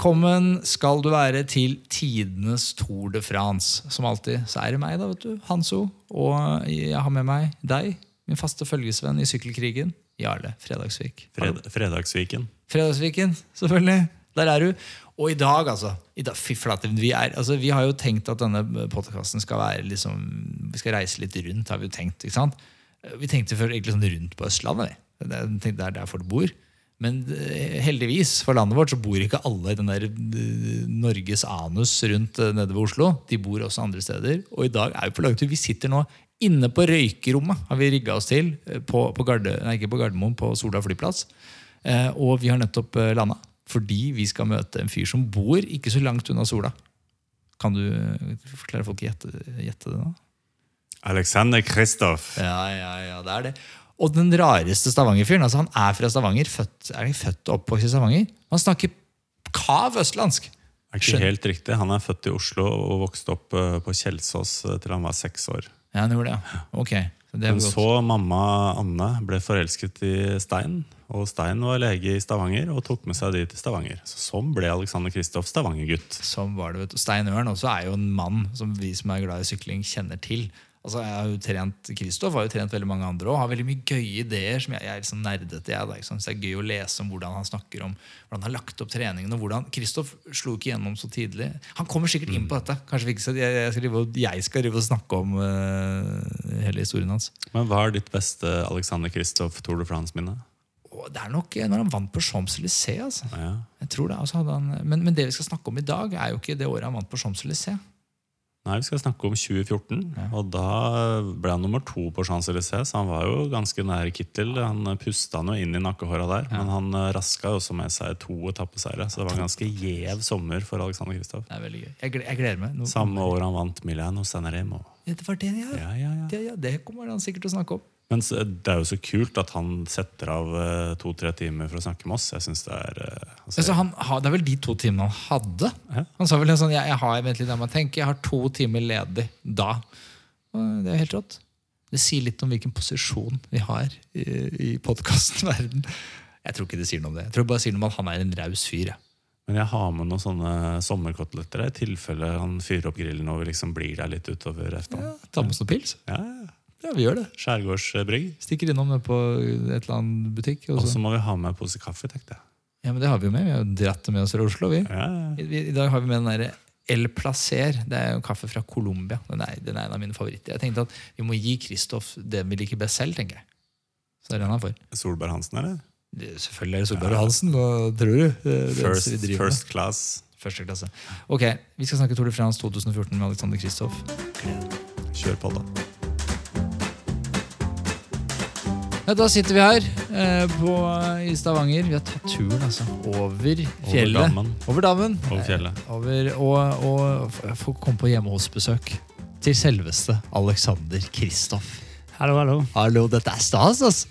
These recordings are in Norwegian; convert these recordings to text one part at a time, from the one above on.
Velkommen skal du være til tidenes Tour de France. Som alltid så er det meg, da, vet du, Hanso. Og jeg har med meg deg, min faste følgesvenn i sykkelkrigen, Jarle Fredagsvik. Fred, fredagsviken. Fredagsviken, selvfølgelig. Der er du. Og i dag, altså. I dag, fy flate, vi, er, altså, vi har jo tenkt at denne podkasten skal være liksom Vi skal reise litt rundt, har vi jo tenkt. ikke sant? Vi tenkte før egentlig sånn rundt på Østlandet. vi. Det er- Det er der folk bor. Men eh, heldigvis for landet vårt så bor ikke alle i den der eh, Norges anus rundt eh, nede ved Oslo. De bor også andre steder. Og i dag er vi på langtur. Vi sitter nå inne på røykerommet. har vi rigga oss til. På, på Garde, nei, ikke på Gardermoen, på Sola flyplass. Eh, og vi har nettopp landa. Fordi vi skal møte en fyr som bor ikke så langt unna Sola. Kan du forklare folk å gjette, gjette det nå? Alexander Kristoff. Ja, ja, ja, det er det. Og den rareste Stavanger-fyren. altså Han er fra Stavanger, født, er han født og oppvokst i Stavanger. Han snakker kav østlandsk. Det Er ikke helt riktig. Han er født i Oslo og vokste opp eh, på Kjelsås eh, til han var seks år. Ja, han gjorde det. Ok. Så det Men så mamma Anne ble forelsket i Stein, og Stein var lege i Stavanger og tok med seg de til Stavanger. Så sånn ble Alexander Kristoff Stavanger-gutt. Sånn var det, vet du. Stein Ørn også er jo en mann som vi som er glad i sykling, kjenner til. Altså, jeg har jo trent, Kristoff har jo trent veldig mange andre og har veldig mye gøye ideer. som Jeg, jeg er liksom nerdete. Jeg, da, sant? Så det er gøy å lese om hvordan han snakker om hvordan han har lagt opp treningen. og hvordan Kristoff slo ikke gjennom så tidlig. Han kommer sikkert inn på dette. Kanskje vi ikke skal, jeg, skal drive, og- jeg skal drive og snakke om uh, hele historien hans. Men hva er ditt beste Alexander Kristoff Tour de France-minne? Det er nok når han vant på Champs-Élysées. Altså. Ja. Jeg tror det, altså han, men, men det vi skal snakke om i dag, er jo ikke det året han vant på Champs-Élysées. Nei, Vi skal snakke om 2014, og da ble han nummer to på Champs-Élysées. Så han var jo ganske nær Kittel. Han pusta han jo inn i nakkehåra der, men han eh, raska jo også med seg to etappeseiere. Så det var en ganske gjev sommer for Alexander Kristoff. Det er veldig gøy. Jeg, jeg gleder meg. Nå- Samme år han vant Milano Sanremo. Ja, Det var det, ja. Ja, ja, ja. Det, ja, det kommer han sikkert til å snakke om. Men det er jo så kult at han setter av eh, to-tre timer for å snakke med oss. Jeg synes det er eh, altså, Altså, han, det er vel de to timene han hadde. Ja. Han sa vel en sånn, jeg, jeg har vent litt, jeg tenke, jeg har to timer ledig da. Og det er helt rått. Det sier litt om hvilken posisjon vi har i, i podkastverden. Jeg tror ikke det sier noe om det. Jeg tror bare det sier noe om at han er en raus fyr. Jeg. Men jeg har med noen sånne sommerkoteletter i tilfelle han fyrer opp grillen og vi liksom blir der litt utover ja, Ta med oss noen pils. Ja, ja. Ja, vi gjør det. Skjærgårdsbrygg. Stikker innom det på et eller annet butikk. Og så. må vi ha med en pose kaffe, tenkte jeg. Ja, men det har vi jo med. Vi har jo dratt det med oss fra Oslo. vi. Ja, ja. I, i- dag har vi med den der El Placer. Det er jo kaffe fra Colombia. Den er, den er en av mine favoritter. Jeg tenkte at Vi må gi Kristoff det vi liker best selv, tenker jeg. Så det er den han får. Solberg Hansen, eller? Det, selvfølgelig er det Solberg Hansen. Hva tror du? Det, det First, vi first class. Første klasse. Ok, Vi skal snakke Tour de France 2014 med Alexander Kristoff. Kjør på, da. Ja, da sitter vi her eh, på, i Stavanger. Vi har tatt turen altså, over fjellet. dammen. Over dammen. Over fjellet. Eh, Over, og, og får få komme på hjemme til selveste Alexander Kristoff. Hallo, hallo. Hallo, dette er stas, altså!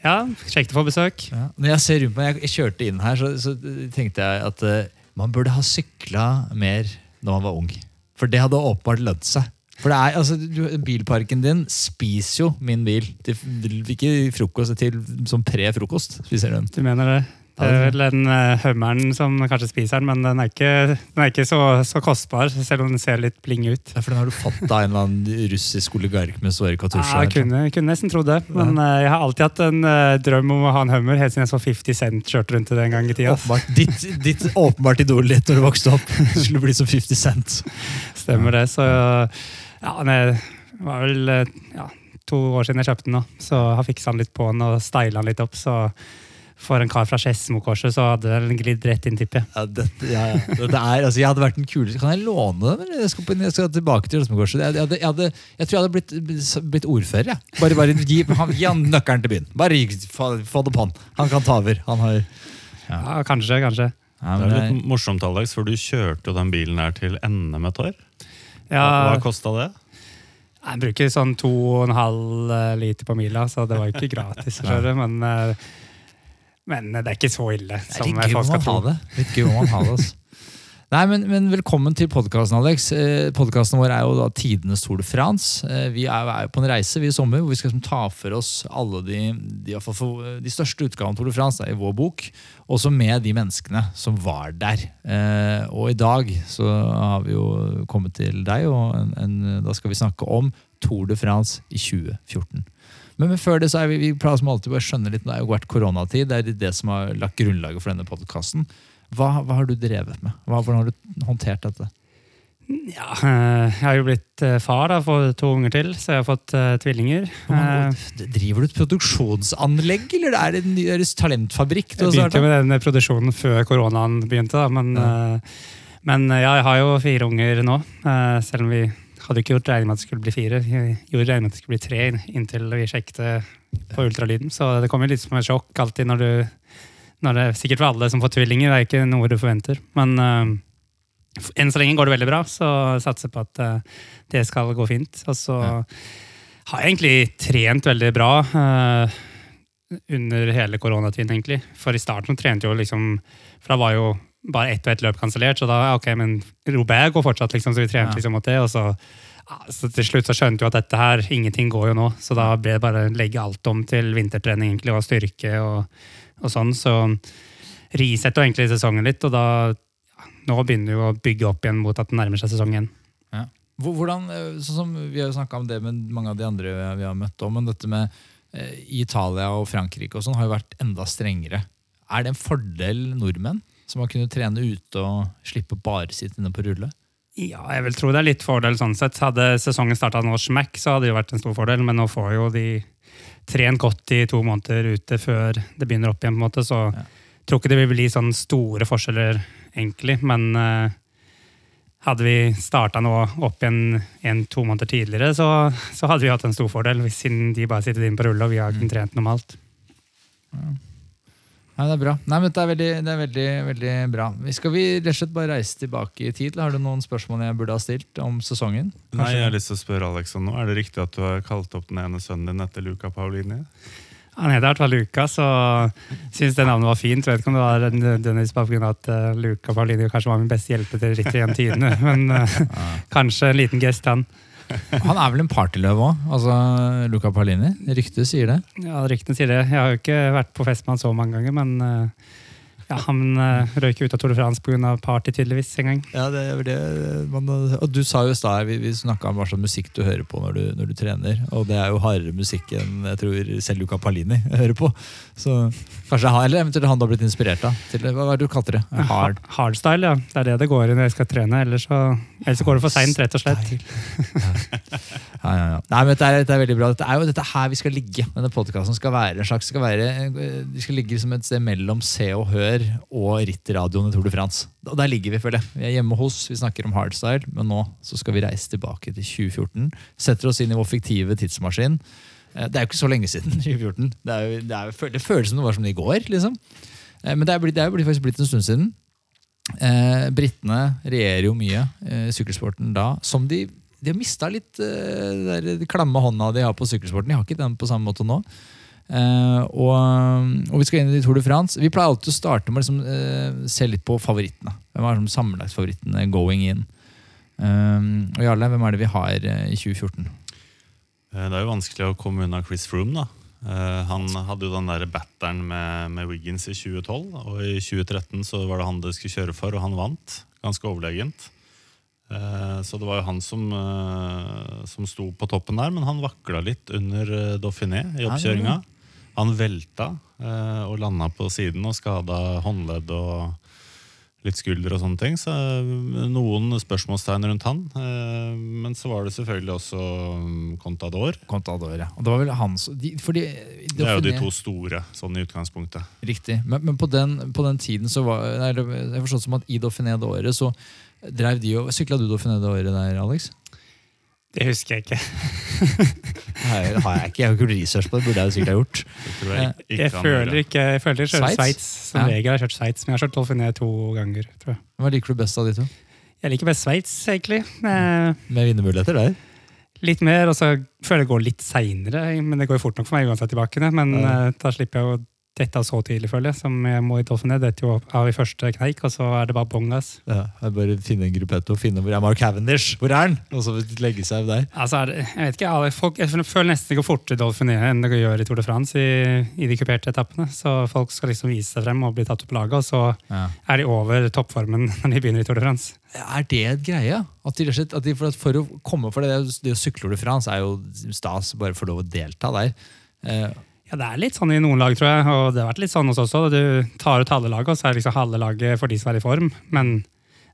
Ja, kjekt å få besøk. Ja. Når jeg ser rundt meg, jeg, jeg kjørte inn her, så, så tenkte jeg at eh, man burde ha sykla mer når man var ung. For det hadde åpenbart lønt seg. For det er, altså, du, Bilparken din spiser jo min bil. Til, ikke frokost, til som pre-frokost. spiser den. Du mener det? Det er vel den uh, Hummeren som kanskje spiser den, men den er ikke, den er ikke så, så kostbar, selv om den ser litt bling ut. Ja, for den har du fått av en eller annen russisk oligark med Ja, katusjer. jeg kunne, kunne nesten trodd det, men eh, jeg har alltid hatt en uh, drøm om å ha en Hummer, helt siden jeg så 50 Cent kjørte rundt i det en gang i tida. Åpenbart, ditt, ditt åpenbart idol litt når du vokste opp. Du skulle bli som 50 Cent. Stemmer det, så ja, det var vel eh, ja, to år siden jeg kjøpte den da. så har fiksa den litt på den og styla den litt opp, så for en kar fra Skedsmokorset så hadde den glidd rett inn, tipper jeg. Ja, det, ja, ja. det er, altså, jeg hadde vært den kuleste Kan jeg låne den? Jeg skal, på, jeg skal tilbake til Skedsmokorset. Jeg, jeg, jeg, jeg tror jeg hadde blitt, blitt ordfører. Ja. Bare, bare gi, han, gi han nøkkelen til byen. Bare få, få det på han. Han kan ta over. Han har Ja, kanskje, kanskje. Ja, Det men er litt morsomt, Alex, for du kjørte jo den bilen her til NM et år. Ja, hva kosta det? jeg bruker sånn to og en halv eh, liter på mila, så det var jo ikke gratis. men, eh, men det er ikke så ille det er som litt gøy folk om skal man har det. Litt gøy om man har det altså. Nei, men, men Velkommen til podkasten, Alex. Eh, podkasten vår er jo da tidenes Tour de France. Eh, vi er, er jo på en reise vi i sommer hvor vi skal liksom ta for oss alle de, de, de største utgavene av Tour de France da, i vår bok. Også med de menneskene som var der. Eh, og i dag så har vi jo kommet til deg, og en, en, da skal vi snakke om Tour de France i 2014. Men, men før det så er vi, vi som alltid bare skjønner litt, Det har jo vært koronatid. Det er det som har lagt grunnlaget for denne podkasten. Hva, hva har du drevet med? Hva, hvordan har du håndtert dette? Ja, eh, jeg har jo blitt eh, far da, for to unger til, så jeg har fått uh, tvillinger. Eh, Driver du et produksjonsanlegg, eller er det en ny- talentfabrikk? Jeg begynte jo med den produksjonen før koronaen begynte, da, men, eh, men eh, ja, jeg har jo fire unger nå. Uh, Selv om vi hadde ikke gjort regning med at det skulle bli fire. Vi gjorde regning med at det skulle bli tre inntil vi sjekket på ultralyden. Så det kommer litt som et sjokk alltid når du når det, Sikkert for alle som får tvillinger, det er ikke noe du forventer. Men uh, enn så lenge går det veldig bra, så satser på at uh, det skal gå fint. Og så Ja. har jeg egentlig trent veldig bra. uh, under hele koronatiden, egentlig. For i starten trente jo liksom For da var jo bare ett og ett løp kansellert, så da ok, men Robert går fortsatt, liksom, så vi trente Ja. liksom mot det. Og så, så til slutt så skjønte jo at dette her, ingenting går jo nå. Så da ble det bare å legge alt om til vintertrening egentlig, og styrke og, og sånn. Så resetter egentlig sesongen litt, og da ja, Nå begynner vi å bygge opp igjen mot at det nærmer seg sesong igjen. Hvor- Hvordan, eh, sånn som Vi har snakka om det med mange av de andre vi har møtt om, men dette med eh, Italia og Frankrike og sånn har jo vært enda strengere. Er det en fordel nordmenn som har kunnet trene ute og slippe å bare sitte inne på rulle? Ja, jeg vil tro det er litt fordel sånn sett. Hadde sesongen starta nå smack, så hadde det jo vært en stor fordel, men nå får jo de trent godt i to måneder ute før det begynner opp igjen, på en måte, så Ja. tror ikke det vil bli sånn store forskjeller, egentlig. Men uh, hadde vi starta nå opp igjen en-to måneder tidligere, så, så hadde vi hatt en stor fordel, siden de bare sitter inne på rulle og vi har ikke trent normalt. Nei, det er bra. Nei, men det er veldig, det er veldig, veldig bra. Skal vi rett og slett bare reise tilbake i tid? Har du noen spørsmål jeg burde ha stilt om sesongen? Nei, jeg har lyst til å spørre Alex om noe. Er det riktig at du har kalt opp den ene sønnen din etter Luca Paulini? Han heter i hvert fall Luca, så syns det navnet var fint. Vet ikke om det var nødvendigvis bare pga. at uh, Luca Paulini kanskje var min beste hjelper til riktig gjennom tidene. Men eh, kanskje en liten gest, han. Han er vel en partyløve òg, altså Luca Palini? Ryktet sier det. Ja, Ryktene sier det. Jeg har jo ikke vært på fest med han så mange ganger, men eh, ja, han uh, røyk ut av Tour de France pga. party, tydeligvis, en gang. Ja, det er det man, Og du sa jo i stad vi, vi snakka om hva slags musikk du hører på når du, når du trener. Og det er jo hardere musikk enn jeg tror selv Luca Palini hører på. Så kanskje han, Eller eventuelt han du har blitt inspirert av. Til, hva er det du kalte det? Hard Hardstyle, ja. Det er det det går i når jeg skal trene. Ellers så, ellers så går det for seint, rett og slett. Ja, ja, ja. Nei, men dette er, dette er veldig bra. Dette er jo dette her vi skal ligge. Denne podkasten skal være en slags skal være, eh, Vi skal ligge som et sted mellom Se og Hør og rittradioen i Tour de France. Og der ligger vi, føler jeg. Vi er hjemme hos, vi snakker om hardstyle, men nå så skal vi reise tilbake til 2014. Setter oss inn i vår fiktive tidsmaskin. Eh, Det er jo ikke så lenge siden 2014. Det, jo, det, jo, det føles som det var som i går. liksom. Eh, Men det er, blitt, det er faktisk blitt en stund siden. Eh, Britene regjerer jo mye eh, sykkelsporten da, som de de har mista litt uh, den de klamme hånda de har på sykkelsporten. De har ikke den på samme måte nå. Uh, og, og vi skal inn i Tour de France. Vi pleier alltid å starte med å liksom, uh, se litt på favorittene. Hvem er som sammenlagtfavorittene going in? Uh, og Jarle, hvem er det vi har eh, i 2014? Eh, Det er jo vanskelig å komme unna Chris Froome. da. Eh, Han hadde jo den der batteren med, med Wiggins i 2012, og i 2013 så var det han det skulle kjøre for, og han vant. Ganske overlegent. Eh, Så det var jo han som, eh, som sto på toppen der, men han vakla litt under eh, Dauphiné i oppkjøringa. Han velta og landa på siden og skada håndledd og litt skulder og sånne ting. Så noen spørsmålstegn rundt han. Men så var det selvfølgelig også mm, Contador. Contador, ja. Og det var vel hans de, fordi, Det er jo de to store, sånn i utgangspunktet. Riktig. Men, men på, den, på den tiden så var nei, Jeg forstått som at i Dauphiné det året så drev de og Sykla du Dauphiné det året der, Alex? Det husker jeg ikke. det har jeg ikke. Jeg har ikke gjort research på det. burde jeg sikkert ha gjort. Jeg ikke, Jeg føler ikke Jeg føler jeg kjører Sveits? Som Ja. regel har jeg kjørt Sveits, men jeg har kjørt Dolphiné to ganger. tror jeg. Hva liker du best av de to? Jeg liker best Sveits, egentlig. Med, Med vinnermuligheter der? litt mer, og så føler jeg det går litt seinere. Men det går jo fort nok for meg uansett tilbake. det, Men Ja. eh, da slipper jeg å dette så tidlig, føler jeg. Som jeg må i Dolphiné. Dette jo av i første kneik, og så er det bare bong. gass. Ja, jeg bare finne en gruppetto, finne hvor er Mark Cavendish, hvor er han? Og så legge seg der. Altså, det, jeg vet ikke, alle folk, jeg føler nesten det går fortere i Dauphiné enn det gjør i Tour de France i, i de kuperte etappene. Så folk skal liksom vise seg frem og bli tatt opp på laget, og så Ja. er de over toppformen når de begynner i Tour de France. Er det et greie? At de, og at de, for, at for å komme for det, det å sykle Tour de France er jo stas bare få lov å delta der. Eh, Ja, Det er litt sånn i noen lag, tror jeg, og det har vært litt sånn hos oss også. Du tar ut halve laget, og så er det liksom halve laget for de som er i form. Men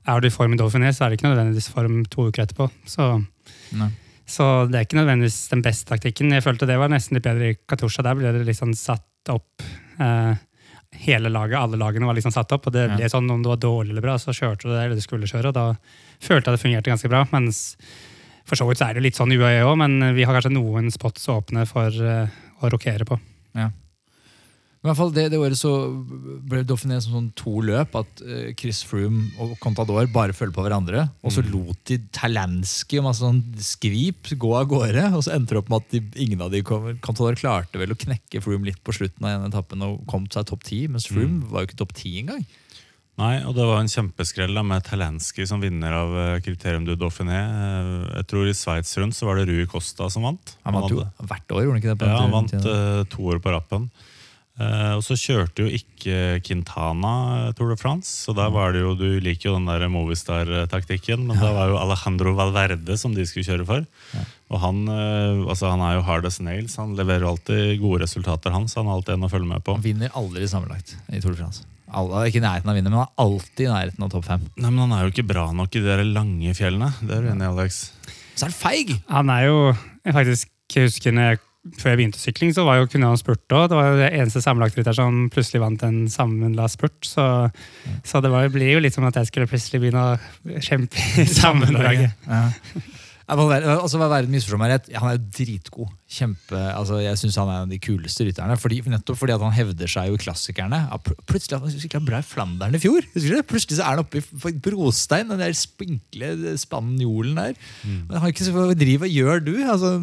er du i form i Dauphiné, så er det ikke nødvendigvis form to uker etterpå. Så, så det er ikke nødvendigvis den beste taktikken. Jeg følte det var nesten litt bedre i Katusha. Der ble det liksom satt opp eh, Hele laget, alle lagene var liksom satt opp, og det ble sånn om du var dårlig eller bra, så kjørte du det eller du skulle kjøre, og da følte jeg det fungerte ganske bra. Mens for så vidt så er det litt sånn i UAE òg, men vi har kanskje noen spots åpne for eh, å rokere på. Men i hvert fall det, det året så ble det definert som sånn to løp. At eh, Chris Froome og Contador bare følger på hverandre. Og så lot de Talansky og masse sånn skvip gå av gårde. Og så endte det opp med at de, ingen av de kom, Contador klarte vel å knekke Froome litt på slutten av en etappen og kom til seg topp ti. Mens Froome var jo ikke topp ti engang. Nei, og det var en kjempeskrell da, med Talensky som vinner av eh, Kriterium du Dauphiné. Eh, Jeg tror I Sveits rundt så var det Rui Costa som vant. Han vant jo hadde- hvert år, gjorde han ikke det? på Ja, han vant tiden? eh, to år på rappen. Eh, og så kjørte jo ikke Quintana eh, Tour de France, så der var det jo Du liker jo den der Movistar-taktikken, men da var jo Alejandro Valverde som de skulle kjøre for. Og han, eh, altså, han er jo hard as nails. Han leverer alltid gode resultater, han, så han har alltid en å følge med på. Han vinner aldri sammenlagt i Tour de France. Alle er ikke i nærheten av å vinne, men han er alltid i nærheten av topp fem. Nei, men Han er jo ikke bra nok i de der lange fjellene. Det er du enig i, Alex? Så er han feig! Han er jo jeg faktisk jeg husker når jeg, Før jeg begynte sykling, så var jo, kunne han spurt òg. Det var jo det eneste sammenlagtrytter som plutselig vant en sammenlagt spurt. Så, så det var, blir jo litt som at jeg skulle plutselig begynne å kjempe i sammendraget. Ja. Altså Valverde misforstår meg rett, han er jo dritgod. Kjempe, altså Jeg syns han er en av de kuleste rytterne. Fordi, nettopp fordi at han hevder seg jo i klassikerne. Ja, pl- plutselig han sykla bra i Flandern i fjor. Husker du det? Plutselig så er han oppe i brostein, den der spinkle spanjolen der. Men han har ikke så hva driver og gjør du altså,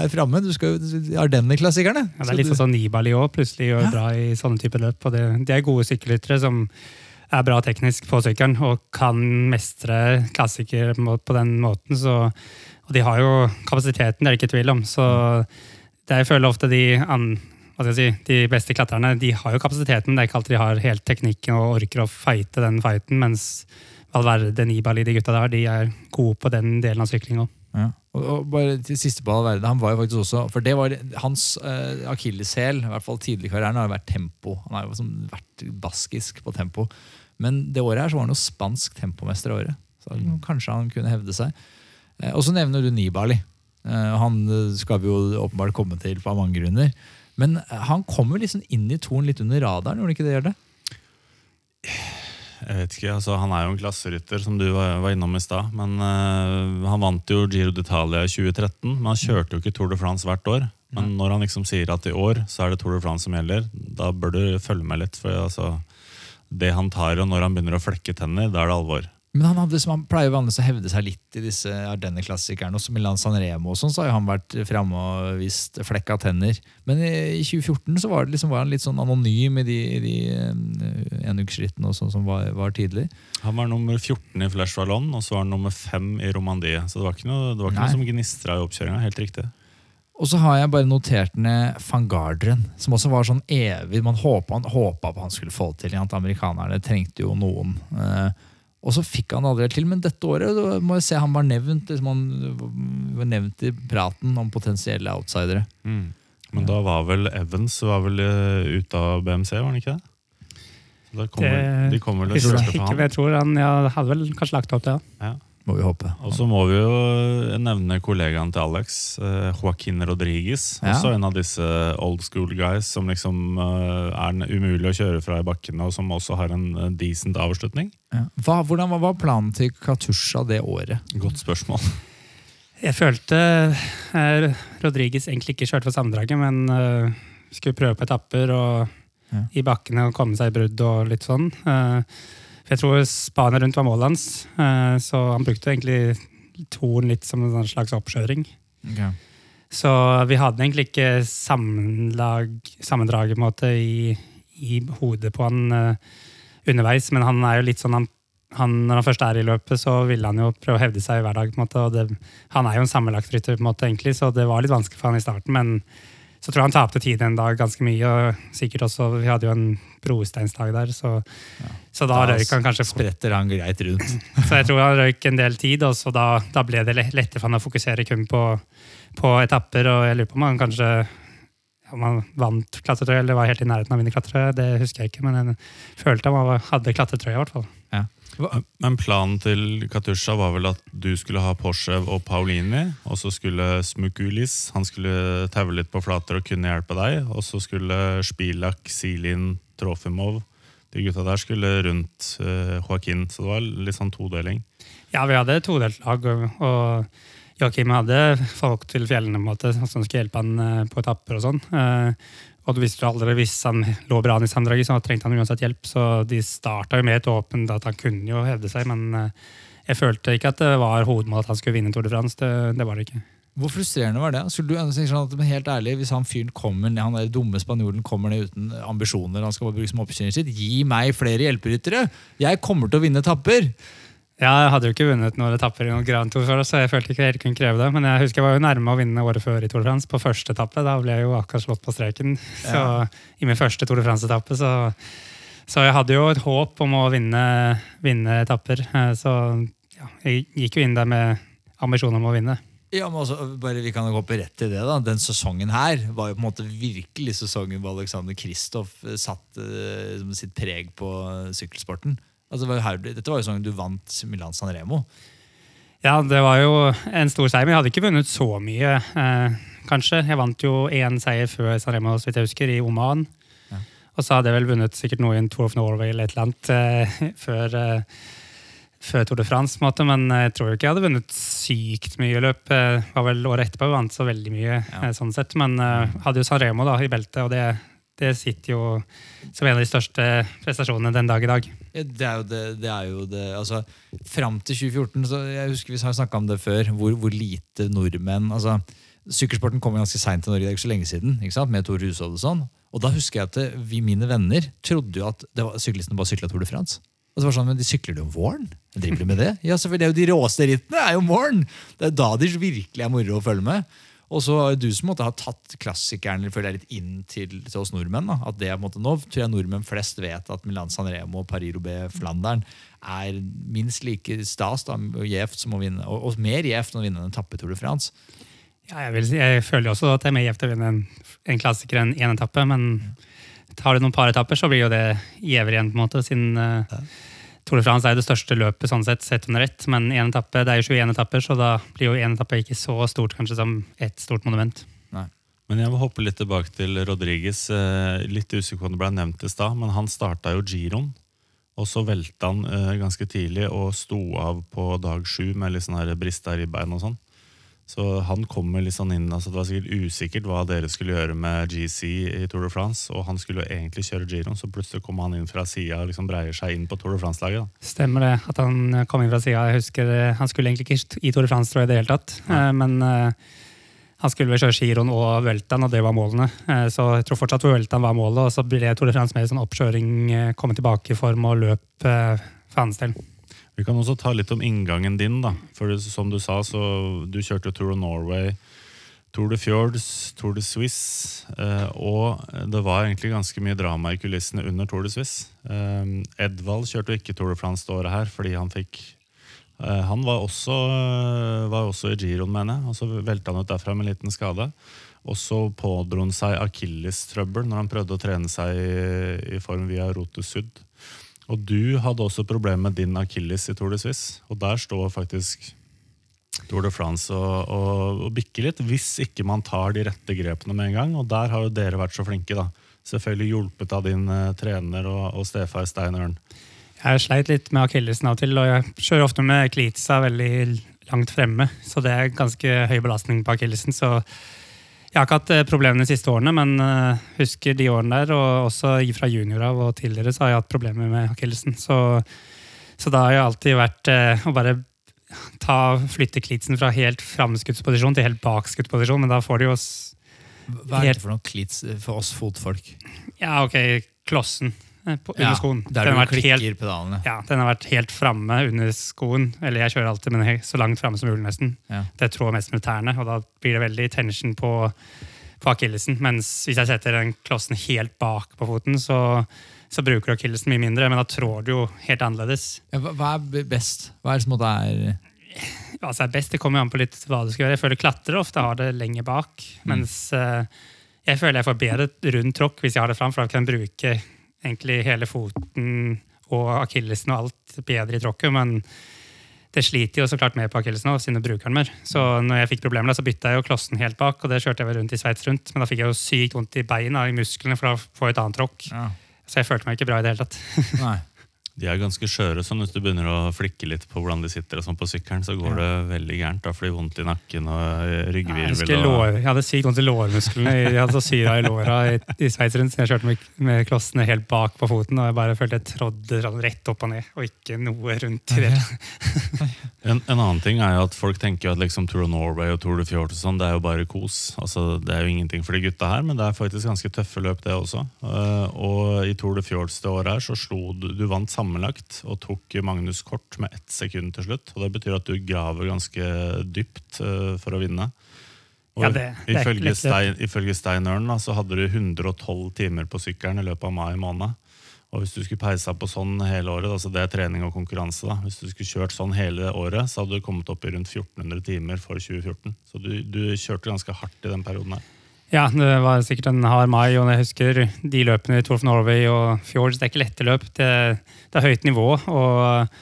her framme? Du skal jo Ardenner-klassikerne. Ja, det er litt sånn Nibali òg, plutselig gjør Ja. bra i sånne typer løp. Og det, de er gode sykkelryttere som er bra teknisk på sykkelen og kan mestre klassiker på den måten. Så, og de har jo kapasiteten, det er det ikke tvil om. Så det jeg føler ofte de, an, si, de beste klatrerne de har jo kapasiteten, det er ikke alltid de har helt teknikken og orker å fighte den fighten, mens Valverde, Nibali, de gutta der, de er gode på den delen av sykling òg. Ja. Og, og bare til siste på Valverde, han var jo faktisk også For det var hans uh, akilleshæl, i hvert fall tidlig i karrieren, har vært tempo. Han har jo vært baskisk på tempo. Men det året her så var han jo spansk tempomester i året. Så kanskje han kunne hevde seg. Eh, og så nevner du Nibali. Eh, han skal vi jo åpenbart komme til på mange grunner. Men eh, han kommer liksom inn i toren litt under radaren, gjorde han ikke det? Gjør det? Jeg vet ikke, altså Han er jo en klasserytter, som du var, var innom i stad. Men uh, Han vant jo Giro d'Italia i 2013, men han kjørte jo ikke Tour de France hvert år. Men når han liksom sier at i år så er det Tour de France som gjelder, da bør du følge med litt. For altså, det han tar, og når han begynner å flekke tenner, da er det alvor. Men han, hadde, som han pleier vanligvis å hevde seg litt i disse Ardenne-klassikerne. Også Milan Sanremo og sånn, så har han vært framme og vist flekka tenner. Men i, i 2014 så var, det liksom, var han litt sånn anonym i de, de uh, enuksrittene sånn som var, var tidlig. Han var nummer 14 i Flash Wallon, og så var han nummer 5 i Romandie. Så det var ikke noe, det var ikke noe som gnistra i oppkjøringa. Helt riktig. Og så har jeg bare notert ned van Garderen, som også var sånn evig Man håpa han, håpa på han skulle få det til. At amerikanerne trengte jo noen. Eh, og så fikk han aldri til, men dette året må jeg se han var nevnt liksom han var nevnt i praten om potensielle outsidere. Men da var vel Evans var vel eh, ute av BMC, var han ikke det? Så da kom Det- vel, de kommer vel Jeg han. jeg tror han ja, hadde vel kanskje lagt opp det. Ja. Må vi håpe. Og så må vi jo nevne kollegaen til Alex, eh, Joaquin Rodriguez. Ja. Også en av disse old school guys som liksom eh, er umulig å kjøre fra i bakkene, og som også har en eh, decent avslutning. Ja. Hva, hvordan, var planen til Katusha det året? Godt spørsmål. Jeg følte eh, Rodriguez egentlig ikke kjørte for sammendraget, men eh, skulle prøve på etapper og Ja. i bakkene og komme seg i brudd og litt sånn. Eh, for jeg tror Spania rundt var målet hans, eh, så han brukte egentlig toren litt som en slags oppkjøring. Så vi hadde egentlig ikke sammenlag, sammendraget måte i, i hodet på han uh, underveis, men han er jo litt sånn han, han, Når han først er i løpet, så vil han jo prøve å hevde seg hver dag. på en måte, og det, Han er jo en sammenlagtrytter, på en måte, egentlig, så det var litt vanskelig for han i starten. Men så tror jeg han tapte tid en dag ganske mye. og sikkert også, Vi hadde jo en brosteinsdag der, så, så da, røyk han kanskje. Spretter han greit rundt. Så jeg tror han røyk en del tid, og så da, da ble det le- lettere for han å fokusere kun på, på etapper. Og jeg lurer på om han kanskje om han vant klatretrøye eller var helt i nærheten av å vinne klatretrøye. Det husker jeg ikke, men jeg følte han hadde klatretrøye. i hvert fall. Men planen til Katusha var vel at du skulle ha Porsche og Paulini, og så skulle Smukulis han skulle taue litt på flater og kunne hjelpe deg, og så skulle Spilak, Silin, Trofimov De gutta der skulle rundt uh, Joaquin, så det var litt sånn todeling. Ja, vi hadde todelt lag, og, Joakim hadde folk til fjellene måte, som skulle hjelpe han eh, på etapper og sånn. Eh, og du visste jo aldri hvis han lå bra an i sammendraget, så trengte han uansett hjelp. Så de starta med et åpent at han kunne jo hevde seg, men eh, jeg følte ikke at det var hovedmålet at han skulle vinne Tour de France. Det, det var det ikke. Hvor frustrerende var det? Skulle du si sånn at, helt ærlig, Hvis han fyren kommer ned, han der dumme spanjolen kommer ned uten ambisjoner, han skal bare bruke som oppkjøring sitt, gi meg flere hjelperyttere! Jeg kommer til å vinne etapper! Ja, jeg hadde jo ikke vunnet noen etapper i noen Grand Tour før, så jeg følte ikke jeg helt kunne kreve det. Men jeg husker jeg var jo nærme å vinne året før i Tour de France, på første etappe. Da ble jeg jo akkurat slått på streken. Så Ja. i min første Tour de France-etappe, så, så jeg hadde jo et håp om å vinne, vinne etapper. Eh, Så ja, jeg gikk jo inn der med ambisjon om å vinne. Ja, men også, bare Vi kan jo hoppe rett til det. da. Den sesongen her var jo på en måte virkelig sesongen hvor Alexander Kristoff satt satte eh, sitt preg på eh, sykkelsporten. Altså, var her, dette var jo sesongen du vant Milan San Remo. Ja, det var jo en stor seier, men jeg hadde ikke vunnet så mye, eh, kanskje. Jeg vant jo én seier før San Remo, så vidt jeg husker, i Oman. Ja. Og så hadde jeg vel vunnet sikkert noe i en Tour of Norway eller et eller annet eh, før, eh, før Tour de France, måte. men jeg tror ikke jeg hadde vunnet sykt mye løp. Det var vel året etterpå jeg vant så veldig mye, Ja. eh, sånn sett. Men uh, hadde jo San Remo da, i beltet, og det, det sitter jo som en av de største prestasjonene den dag i dag. Det er jo det, det, er jo det altså, Fram til 2014, så jeg husker vi har snakka om det før, hvor, hvor lite nordmenn altså, Sykkelsporten kom ganske seint til Norge, det er ikke så lenge siden, ikke sant? med Tor Hushovd og sånn. Og da husker jeg at vi, mine venner, trodde jo at det var, syklistene bare sykla Tour de France. Og så var det sånn, Men de sykler jo om våren? Driver de med det? Ja, selvfølgelig, det er jo De råeste rittene er jo om våren! Det er da de virkelig er moro å følge med. Og så har du som måtte ha tatt klassikeren føler jeg, litt inn til, til oss nordmenn. Da. At det, på nå tror jeg nordmenn flest vet at Milan San Remo og Paris-Roubais Flandern er minst like stas da, og gjevt som å vinne, og, og mer gjevt enn å vinne en etappe Tour de France. Ja, jeg, vil, si- jeg føler jo også at det er mer gjevt å vinne en, en klassiker enn én etappe, men tar du noen par etapper, så blir jo det gjevere igjen, på en måte, siden eh, Tour de France er det største løpet sånn sett, sett under ett, men en etappe, det er jo 21 etapper, så da blir jo én etappe ikke så stort kanskje som ett stort monument. Men jeg vil hoppe litt tilbake til Rodriguez. Eh, Litt usikker på om det ble nevnt i stad, men han starta jo giroen. Og så velta han eh, ganske tidlig og sto av på dag sju med litt sånn her brista ribbein og sånn. Så han kommer litt sånn inn, altså Det var sikkert usikkert hva dere skulle gjøre med GC i Tour de France. Og han skulle jo egentlig kjøre Giron, så plutselig kom han inn fra sida og liksom breier seg inn på Tour de France-laget. da. Stemmer det, at han kom inn fra sida. Jeg husker, eh, Han skulle egentlig ikke i Tour de France, tror jeg, i det hele tatt. Ja. Men eh, han skulle vel kjøre Giron og Vueltaen, og det var målene. Eh, Så jeg tror fortsatt Vueltaen var målet, og så ble Tour de France mer sånn oppkjøring, eh, komme tilbake i form og løp eh, for hans del. Vi kan også ta litt om inngangen din. da. For som du sa, så du kjørte Tour of Norway, Tour de Fjords, Tour de Suisse. Eh, og det var egentlig ganske mye drama i kulissene under Tour de Suisse. Eh, Edvald kjørte jo ikke Tour de France det året her, fordi han fikk eh, Han var også, var også i giroen, mener jeg, og så velta han ut derfra med en liten skade. Og så pådro han seg akillestrøbbel når han prøvde å trene seg i, i form via Rote Sud. Og du hadde også problemer med din akilles i Tour de Suisse. Og der står faktisk Tour de France og, og, og bikker litt, hvis ikke man tar de rette grepene med en gang. Og der har jo dere vært så flinke, da. Selvfølgelig hjulpet av din uh, trener og, og stefar Stein Ørn. Jeg sleit litt med akillesen av og til, og jeg kjører ofte med Klitsa veldig langt fremme. Så det er ganske høy belastning på akillesen. Så jeg har ikke hatt eh, problemer de siste årene, men uh, husker de årene der, og også fra junior av og tidligere, så har jeg hatt problemer med akillesen. Så, så da har jo alltid vært uh, å bare ta, flytte klitsen fra helt framskuddsposisjon til helt bakskuddsposisjon, men da får du jo oss Hva er det for noe klits for oss fotfolk? Ja, ok, klossen eh, på, under skoen. Der Den du har vært klikker helt pedalene. Ja, den har vært helt framme under skoen. Eller jeg kjører alltid men så langt framme som mulig, nesten. Ja. Det trår mest med tærne, og da blir det veldig tension på, på akillesen. Mens hvis jeg setter den klossen helt bak på foten, så, så bruker akillesen mye mindre, men da trår du jo helt annerledes. Ja, hva, er best? Hva er det som måtte er altså er best, det kommer an på litt hva du skal gjøre. Jeg føler klatrer ofte har det lenger bak, mens eh, jeg føler jeg får bedre rund tråkk hvis jeg har det fram, for da kan jeg bruke egentlig hele foten og akillesen og alt bedre i tråkket, men det sliter jo så klart mer på akillesen siden du bruker den mer. Så når jeg fikk problemer, så bytta jeg jo klossen helt bak, og det kjørte jeg vel rundt i Sveits rundt, men da fikk jeg jo sykt vondt i beina, i musklene, for da får jeg et annet tråkk. ja. Så jeg følte meg ikke bra i det hele tatt. Nei. De er ganske skjøre, sånn hvis du begynner å flikke litt på hvordan de sitter og sånn på sykkelen, så går det veldig gærent. Da får de vondt i nakken og ryggvirvel. Jeg, og- jeg hadde sykt vondt i lårmusklene. Jeg hadde så syra i låra i, i Sveits rundt, jeg kjørte med, med klossene helt bak på foten. Og jeg bare følte jeg trådde sånn rett opp og ned, og ikke noe rundt. i det. En, en annen ting er jo at folk tenker at liksom Tour of Norway og Tour de Fjord og sånn, det er jo bare kos. Altså, det er jo ingenting for de gutta her, men det er faktisk ganske tøffe løp, det også. Eh, og i Tour de Fjords det året her så slo du Du vant sammenlagt og tok Magnus Kort med ett sekund til slutt. Og det betyr at du graver ganske dypt uh, for å vinne. Og Ja, det- det ifølge. Stein, ifølge Steinørn da, så hadde du 112 timer på sykkelen i løpet av mai måned. Og hvis du skulle peisa på sånn hele året, altså det er trening og konkurranse, da. hvis du skulle kjørt sånn hele året, så hadde du kommet opp i rundt 1400 timer for 2014. Så du, du kjørte ganske hardt i den perioden her. Ja, det var sikkert en hard mai, og jeg husker de løpene i Tour of Norway og Fjords. Det er ikke lette løp. Det, det er høyt nivå, og,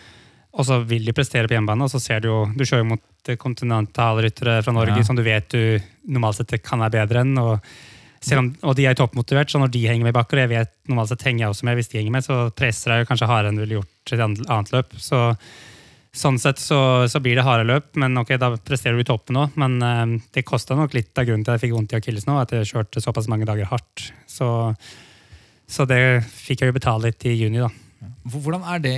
og så vil de prestere på hjemmebane. Og så ser du jo Du kjører mot kontinentalryttere fra Norge Ja. som du vet du normalt sett kan være bedre enn. Og, om, og de er toppmotivert, så når de henger med bakker, og jeg vet normalt sett henger jeg også med hvis de henger med, så presser jeg kanskje hardere enn du ville gjort i et annet løp. Så Sånn sett så, så blir det harde løp, men ok, da presterer du i toppen òg. Men eh, det kosta nok litt av grunnen til at jeg fikk vondt i akillesen nå, at jeg kjørte såpass mange dager hardt. Så, så det fikk jeg jo betale litt i juni, da. Hvordan er det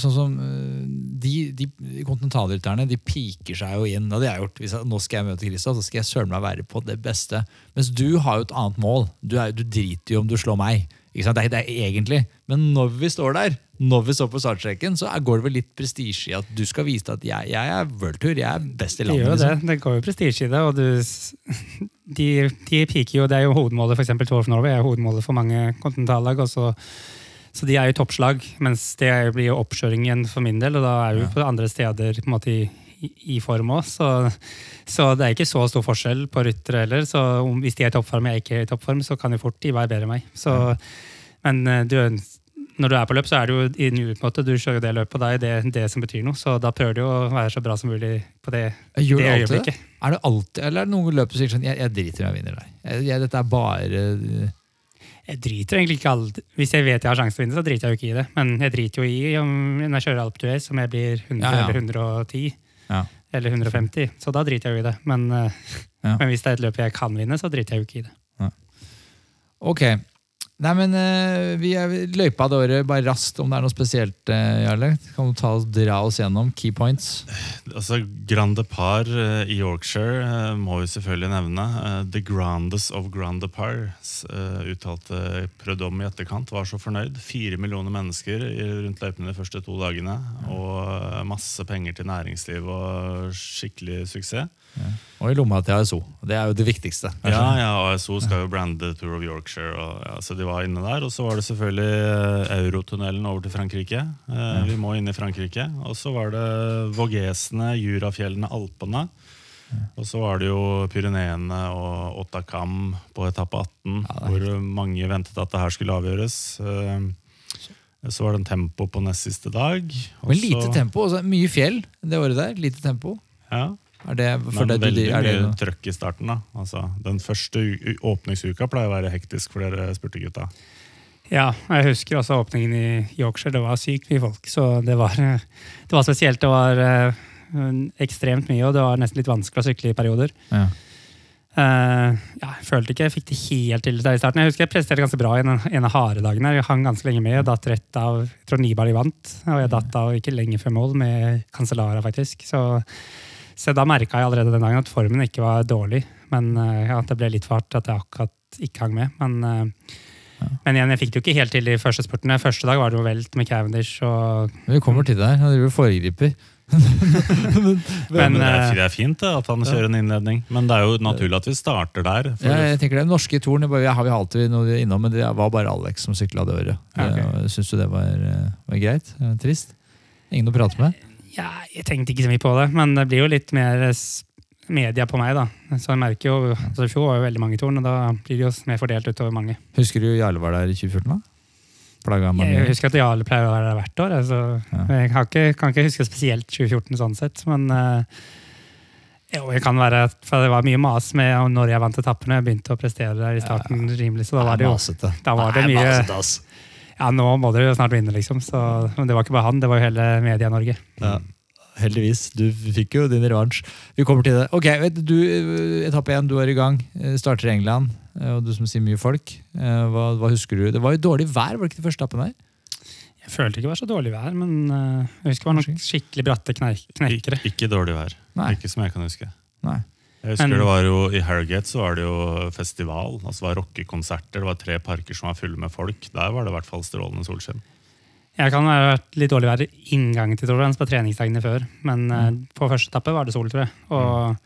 sånn som øh, De, de kontinentalrytterne de piker seg jo inn. det har jeg gjort. Hvis jeg, nå skal jeg møte Kristian, så skal jeg søren meg være på det beste. Mens du har jo et annet mål. Du, er, du driter jo om du slår meg. Det, er, det er egentlig. Men når vi står der, når vi står på startstreken, så går det vel litt prestisje i at du skal vise deg at jeg, jeg er worldtour. Jeg er best i landet. det. liksom. Det går jo prestisje i det. og du, de, de piker jo, Det er jo hovedmålet for Tour of Norway er hovedmålet for mange kontinentallag. så så de er jo toppslag, mens det blir jo oppkjøring igjen for min del. Og da er vi på andre steder på en måte i, i, form òg. Så, så det er ikke så stor forskjell på ryttere heller. Så om, hvis de er i toppform og jeg ikke er i toppform, så kan jo fort de være bedre enn meg. Så, Men eh, du, når du er på løp, så er det jo i nuet. på en måte. Du kjører det løpet, og da er det det som betyr noe. Så da prøver du å være så bra som mulig på det, Gjør det alltid det? Er det alltid, eller er det noen løp som sier sånn jeg, jeg driter i om jeg vinner. Jeg, jeg, dette er bare øh, Jeg driter egentlig ikke alltid. Hvis jeg vet jeg har sjanse til å vinne, så driter jeg jo ikke i det. Men jeg driter jo i om når jeg kjører Alp Duez, om jeg blir 100 Ja, ja. eller 110 Ja. eller 150. Så da driter jeg jo i det. Men, eh, men hvis det er et løp jeg kan vinne, så driter jeg jo ikke i det. Ok. Nei, men eh, vi er løypa det året bare raskt, om det er noe spesielt, uh, Jarle. Kan du ta dra oss gjennom key points? Altså, Grande Par eh, i Yorkshire eh, må vi selvfølgelig nevne. Eh, the grandest of Grande uh, uttalte Prødom i etterkant. Var så fornøyd. Fire millioner mennesker rundt løypene de første to dagene. Og eh, masse penger til næringsliv og skikkelig suksess. Og i lomma til ASO. Det er jo det viktigste. Ja, ja, ASO skal jo brande Tour of Yorkshire, og, ja, så de var inne der. Og så var det selvfølgelig eh, Eurotunnelen over til Frankrike. Eh, Vi må inn i Frankrike. Og så var det Vogesene, Jurafjellene, Alpene. Og så var det jo Pyreneene og Otakam på etappe 18, Ja, er hvor mange ventet at det her skulle avgjøres. Eh, Så var det en tempo på nest siste dag. Også... Men lite tempo. Også mye fjell det året der. Lite tempo. Ja, Er det for men det, veldig er det mye trøkk i starten. da altså, Den første åpningsuka pleier å være hektisk for dere spurtegutta. Ja, jeg husker også åpningen i Yorkshire. Det var sykt mye folk. Så det var, det var spesielt. Det var eh, ekstremt mye, og det var nesten litt vanskelig å sykle i perioder. Ja. Uh, ja, jeg følte ikke jeg fikk det helt til der i starten. Jeg husker jeg presterte ganske bra i en, en av harde dagene. Jeg hang ganske lenge med og datt rett av jeg tror Nibali vant. Og jeg datt av ikke lenge før mål med Cancellara, faktisk. Så, så da merka jeg allerede den dagen at formen ikke var dårlig. Men eh, ja, det ble litt for hardt at jeg akkurat ikke hang med. Men, ja. men igjen, jeg fikk det jo ikke helt til i første spurtene. Første dag var det jo velt med Cavendish og Men Vi kommer til det her. Du foregriper. Men, Men det er, eh, det er fint da, at han kjører en innledning, men det er jo naturlig at vi starter der. For Ja, jeg tenker det norske toren det bare- har vi alltid noe innom, men det var bare Alex som sykla det året. Ja, ok. Eh, Syns du det var, eh, var greit? Eh, Trist? Ingen å prate med? Ja, jeg tenkte ikke så mye på det, men det blir jo litt mer media på meg, da. Så jeg merker jo, altså I fjor var jo veldig mange torn, og da blir det jo mer fordelt utover mange. Husker du Jarle var der i 2014? da? Plaga mange? Jeg husker at Jarle pleier å være der hvert år, altså. Ja. jeg har ikke, kan ikke huske spesielt 2014 sånn sett, men uh, jo, jeg kan være, for det var mye mas med når jeg vant etappene. Jeg begynte å prestere der i starten rimelig, så da var det jo da var det mye-. Ja, nå må dere snart vinne, liksom. Så, men det var ikke bare han, det var jo hele Media-Norge. Ja. Heldigvis. Du fikk jo din revansj. Vi kommer til det. Ok, vet du, du, Etappe én, du er i gang. Eh, Starter i England. eh, Og du som sier mye folk. Eh, Hva, hva husker du? Det var jo dårlig vær, var det ikke det første etappen der? Jeg følte ikke det var så dårlig vær, men eh, jeg husker det var noen skikkelig bratte knerkere. Ikke, ikke dårlig vær. Nei. Ikke som jeg kan huske. Nei. Jeg husker Men- det var jo I Harrogate så var det jo festival. altså Det var rockekonserter. Det var tre parker som var fulle med folk. Der var det i hvert fall strålende solskinn. Jeg kan ha vært litt dårlig vær i inngangen til Tour de France på treningsdagene før, men mm. på første etappe var det sol, tror jeg. Og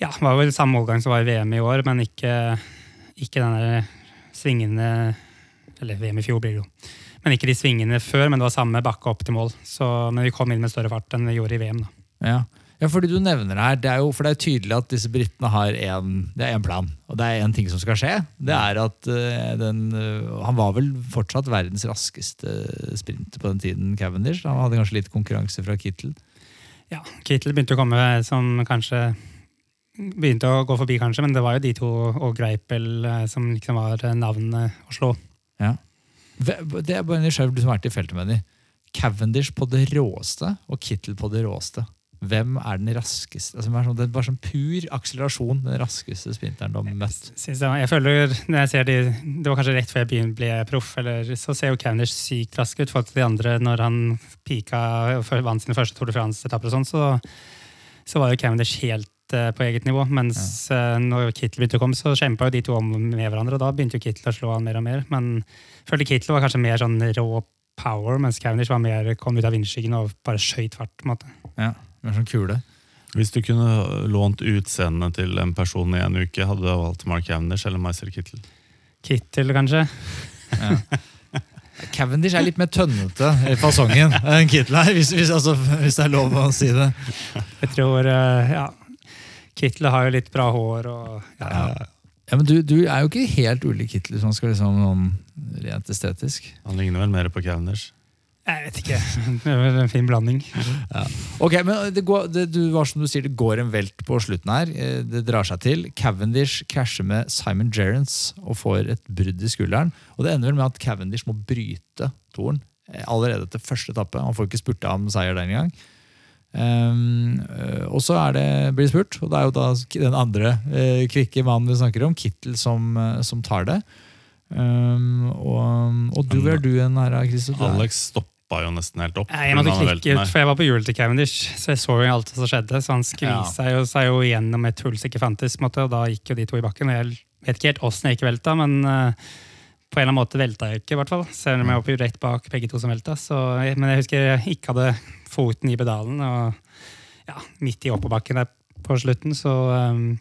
ja, det var vel samme målgang som var i VM i år, men ikke, ikke den der svingende Eller VM i fjor blir det jo. Men ikke de svingene før, men det var samme bakke opp til mål. Så, men vi kom inn med større fart enn vi gjorde i VM. da. Ja. Ja, fordi du nevner det her, det er jo for det er tydelig at disse britene har en, det en plan. Og det er én ting som skal skje. Det er at uh, den, uh, Han var vel fortsatt verdens raskeste sprinter på den tiden, Cavendish. Han hadde kanskje litt konkurranse fra Kittel. Ja, Kittel begynte å komme som kanskje Begynte å gå forbi, kanskje, men det var jo de to og Greipel eh, som liksom var navnet å slå. Ja. Det er bare nysgjerrig, du som har vært i feltet med dem. Cavendish på det råeste og Kittel på det råeste. Hvem er den raskeste? Altså, det er sånn- det er bare sånn pur akselerasjon. Den raskeste sprinteren du har møtt. Jeg, føler, når jeg ser de, Det var kanskje rett før jeg begynte ble proff, eller så ser jo Cavendish sykt rask ut forhold til de andre. Når han pika og vant sine første Tour de France-etapper, og sånn, så, så var jo Cavendish helt eh, på eget nivå. Mens eh, når Kittel begynte å komme, så kjempa jo de to om med hverandre. og Da begynte jo Kittel å slå han mer og mer. Men jeg følte Kittel var kanskje mer sånn rå power, mens Cavendish var mer, kom ut av vindskyggen og bare skøyt fart. på en måte. Ja, med sånn kule. Hvis du kunne lånt utseendet til en person i en uke, hadde du valgt Mark Cavendish eller Meister Kittel? Kittel, kanskje. Cavendish er litt mer tønnete i fasongen enn Kittel er, hvis, hvis, altså, hvis det er lov å si det. Jeg tror, eh, ja, Kittel har jo litt bra hår og ja, Ja. Ja, men du, du er jo ikke helt ulik Kittel hvis man skal liksom sånn rent estetisk. Han ligner vel mer på Cavendish. Jeg vet ikke. Det er en fin blanding. Ok, men det, går, det, du, var som du sier, det går en velt på slutten her. Eh, Det drar seg til. Cavendish krasjer med Simon Gerrans og får et brudd i skulderen. Og det ender vel med at Cavendish må bryte toren eh, allerede etter første etappe. Han får ikke spurta om seier den gang. Um, eh, og så er det, blir det spurt, og det er jo da den andre uh, kvikke mannen vi snakker om, Kittel, som, som tar det. Um, og, og du, hvor er du en her, Christer? Alex er- Alex stoppa jo nesten helt opp. Jeg måtte klikke ut, for jeg var på hjulet til Cavendish, så jeg så jo alt som skjedde. Så han skvisa ja. seg jo gjennom et hull som ikke fantes, måte, og da gikk jo de to i bakken. og Jeg vet ikke helt åssen jeg ikke velta, men uh, på en eller annen måte velta jeg ikke, i hvert fall. Selv om jeg var på rett bak begge to som velta. Så, men jeg husker jeg ikke hadde foten i pedalen, og ja, midt i oppoverbakken der på slutten, så um,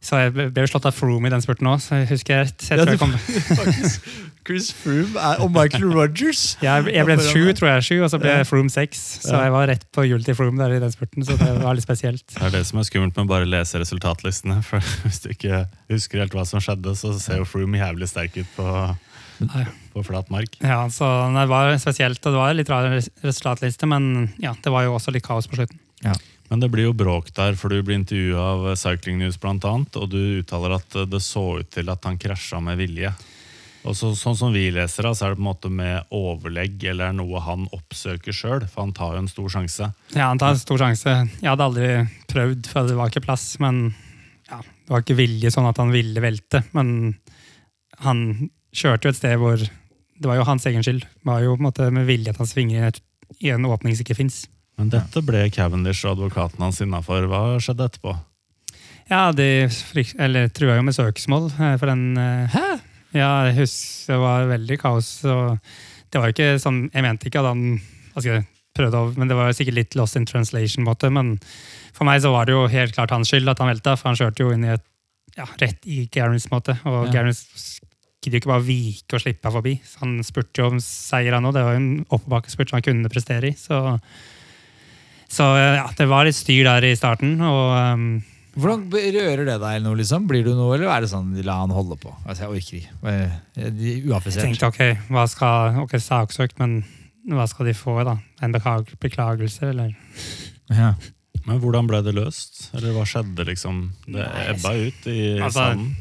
så jeg ble jo slått av Froome i den spurten òg, så jeg husker jeg, jeg, Ja, du- Chris Froome er, og Michael Rogers. jeg, jeg ble sju, tror jeg, sju, og så ble Ja. Froome seks. Så jeg var rett på hjulet til Froome der i den spurten, så det var litt spesielt. Det er det som er skummelt med å bare lese resultatlistene. For Hvis du ikke husker helt hva som skjedde, så ser jo Froome jævlig sterk ut på, på flat mark. Ja, så det var spesielt, og det var litt rar resultatliste, men ja, det var jo også litt kaos på slutten. Men det blir jo bråk der, for du blir intervjua av Cycling News annet, og du uttaler at det så ut til at han krasja med vilje. Og så, sånn som vi leser det, så er det på en måte med overlegg eller noe han oppsøker sjøl, for han tar jo en stor sjanse. Ja, han tar en stor sjanse. Jeg hadde aldri prøvd, for det var ikke plass. Men ja, det var ikke vilje sånn at han ville velte. Men han kjørte jo et sted hvor Det var jo hans egen skyld. Det var jo på en måte med vilje at han svinger i en åpning som ikke fins. Men dette ble Cavendish og advokaten hans innafor. Hva skjedde etterpå? Ja, de fryk- eller trua jo med søksmål eh, for den eh, Hæ? Ja, jeg husker det var veldig kaos. Og det var jo ikke sånn, Jeg mente ikke at han altså, prøvde å, men Det var sikkert litt lost in translation. måte, Men for meg så var det jo helt klart hans skyld at han velta, for han kjørte jo inn i et, ja, rett i Garens måte. Og Ja. Garens gidder jo ikke bare vike og slippe forbi. Så han spurte jo om seier han òg. Det var jo en oppoverbakkespurt som han kunne prestere i. Så, så ja, det var litt styr der i starten. og... Um, Hvordan rører det deg nå, liksom? Blir du noe, eller er det sånn la han holde på? Altså, jeg orker ikke. Uaffisert. de- Jeg Uaffisert. tenkte ok, hva skal, ok, saksøkt, men hva skal de få da? En beklagelse, eller? Ja. Men hvordan ble det løst? Eller hva skjedde, liksom? Det ebba ut i Altså, sanden?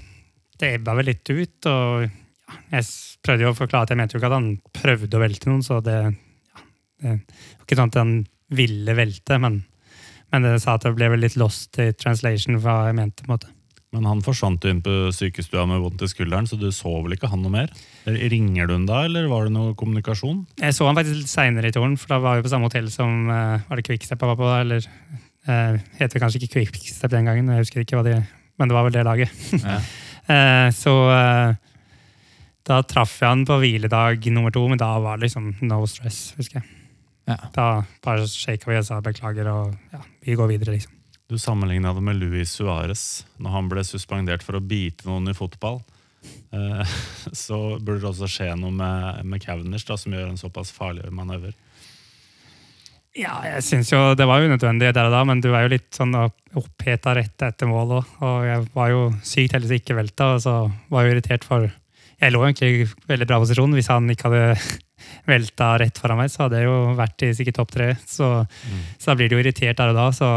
Det ebba vel litt ut, og ja, jeg prøvde jo å forklare at jeg mente jo ikke at han prøvde å velte noen, så det, ja, det var ikke sånn at han ville velte, men, men det sa at det ble litt lost i translation hva jeg mente. på en måte. Men han forsvant inn på sykestua med vondt i skulderen, så du så vel ikke han noe mer? Ringer du han da, eller var det noe kommunikasjon? Jeg så han faktisk litt seinere i turen, for da var vi på samme hotell som eh, Var det Quickstep jeg var på? Eller uh, heter kanskje ikke Quickstep den gangen, jeg husker ikke hva de Men det var vel det laget. Ja. Eh, så eh, da traff jeg han på hviledag nummer to, men da var det liksom no stress, husker jeg. Ja. Da bare shaka vi og sa beklager, og ja, vi går videre, liksom. Du sammenligna det med Luis Suárez når han ble suspendert for å bite noen i fotball. Eh, Så burde det også skje noe med, med Cavendish, da, som gjør en såpass farlig manøver. Ja, jeg synes jo det var unødvendig der og da, men du er jo litt sånn oppheta rett etter mål òg. Og jeg var jo sykt heldig som ikke velta, og så var jeg jo irritert for Jeg lå egentlig i veldig bra posisjon. Hvis han ikke hadde velta rett foran meg, så hadde jeg jo vært i sikkert topp tre. Så, så da blir du jo irritert der og da. Så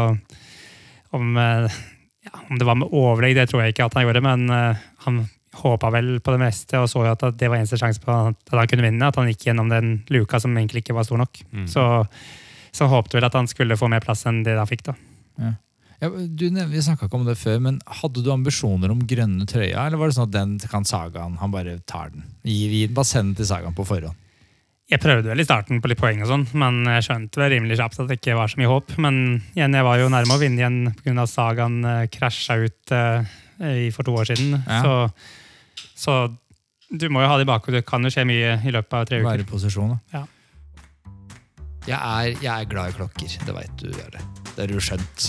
om, eh, ja, om det var med overlegg, det tror jeg ikke at han gjorde, men eh, han håpa vel på det meste og så jo at det var eneste sjanse på at han kunne vinne. At han gikk gjennom den luka som egentlig ikke var stor nok. Mm. Så så håpte vel at han skulle få mer plass enn det han fikk. da. Ja, du, vi snakka ikke om det før, men Hadde du ambisjoner om grønne trøya, eller var det sånn at den kan Sagaen, han bare tar den? Gi, gi den til Sagaen på forhånd? Jeg prøvde vel i starten på litt poeng, og sånn, men jeg skjønte vel rimelig kjapt at det ikke var så mye håp. Men igjen, jeg var jo nærme å vinne igjen pga. Sagaen uh, krasja ut uh, i- for to år siden. Ja. Så, så du må jo ha det i bakhodet. Det kan jo skje mye i løpet av tre uker. Være i posisjon, da. Ja. Jeg er, jeg er glad i klokker. Det veit du, Jarle. Det har du skjønt.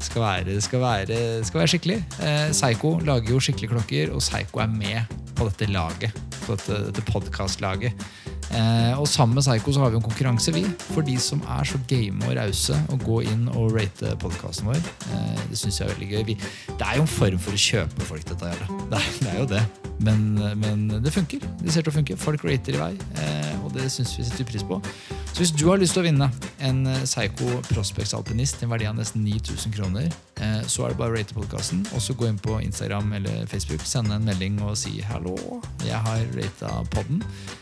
Det skal være, det skal være, det skal være skikkelig. Eh, Seigo lager jo skikkelige klokker, og Seigo er med på dette laget. På dette, dette podkastlaget. Eh, og sammen med Psycho så har vi en konkurranse, vi. For de som er så game og rause og gå inn og rate podkasten vår. Eh, det syns jeg er veldig gøy. Vi, det er jo en form for å kjøpe folk, dette her. Det det er jo det. Men, men det funker. Det ser til å funke. Folk rater i vei, eh, og det syns vi setter pris på. Så hvis du har lyst til å vinne en eh, Psycho Prospects alpinist til en verdi av nesten 9000 kroner, eh, så er det bare å rate podkasten, og så gå inn på Instagram eller Facebook, sende en melding og si 'hallo, jeg har rata podden', eh,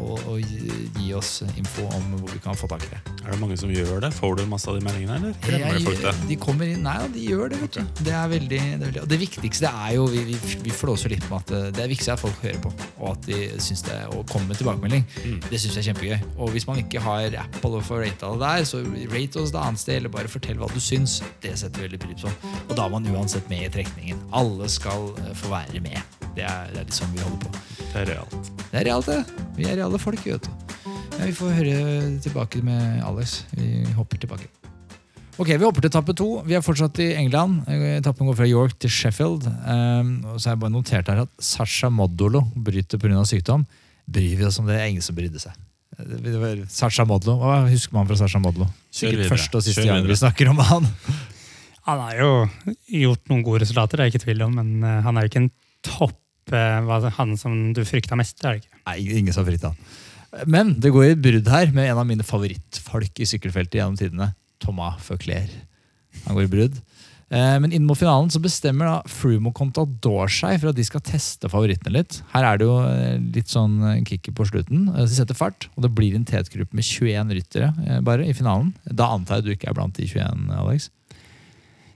og, og gi, oss info om hvor vi kan få tak i det. Er det mange som gjør det? Får du masse av de meldingene, eller glemmer Jeg- folk det? De kommer inn, Nei, de gjør det. vet du. Det er veldig, det, er veldig, og det viktigste er jo Vi, vi, vi flåser litt med at det, det er viktig at folk hører på, og at de syns det å komme med tilbakemelding. Mm. Det syns jeg er kjempegøy. Og hvis man ikke har Apple og får rata det der, så rate oss et annet sted, eller bare fortell hva du syns. Det setter veldig pris på. Og da er man uansett med i trekningen. Alle skal eh, få være med. Det er, det er litt sånn vi holder på. Det er realt. Det er realt, det. Vi er reale folk, vet du. Ja, vi får høre tilbake med Alex. Vi hopper tilbake. Ok, Vi hopper til etappe to. Vi er fortsatt i England. Etappen går fra York til Sheffield. Um, og så har jeg bare notert her at Sasha Modolo bryter pga. sykdom. Bryr vi oss om det? Er ingen som brydde seg. Det var Sasha Modlo. Hva husker man fra Sasha Modlo? Sikkert første og siste gang vi snakker om han. Han har jo gjort noen gode resultater, det er jeg ikke tvil om, men eh, han er jo ikke en topp eh, han som du frykta mest. er det ikke. Nei, ingen som frykta han. Men det går i brudd her med en av mine favorittfolk i sykkelfeltet gjennom tidene. Thomas Føkler. Han går i brudd. Eh, Men inn mot finalen så bestemmer da Frumo Contador seg for at de skal teste favorittene litt. Her er det jo eh, litt sånn kicker på slutten. De setter fart, og det blir en tetgruppe med 21 ryttere bare i finalen. Da antar jeg du ikke er blant de 21, Alex?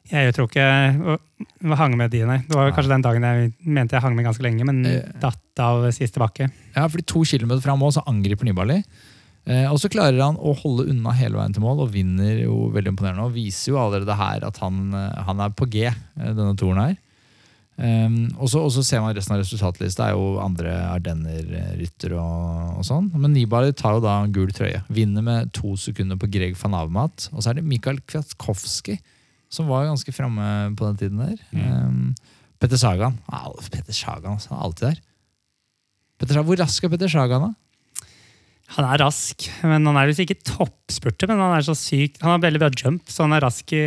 Jeg tror ikke jeg hang med de, nei. Det var kanskje den dagen jeg mente jeg hang med ganske lenge, men Eh. datt av siste bakke. Ja, fordi to kilometer fra mål så angriper Nibali. Eh, og så klarer han å holde unna hele veien til mål og vinner jo veldig imponerende. Og viser jo allerede her at han, eh, han er på G, denne toren her. Um, og så ser man resten av resultatlista er jo andre Ardenner-rytter og, og sånn. Men Nibali tar jo da en gul trøye. Vinner med to sekunder på Greg van Avmat. Og så er det Mikael Kwiatkowski, som var ganske framme på den tiden der. Um, Petter Sagan. Ah, Petter Sagan, altså, han er alltid der. Petter, hvor rask er Petter Sagan, da? Han er rask, men han er visst ikke toppspurter. Men han er så syk. Han har veldig bra jump, så han er rask i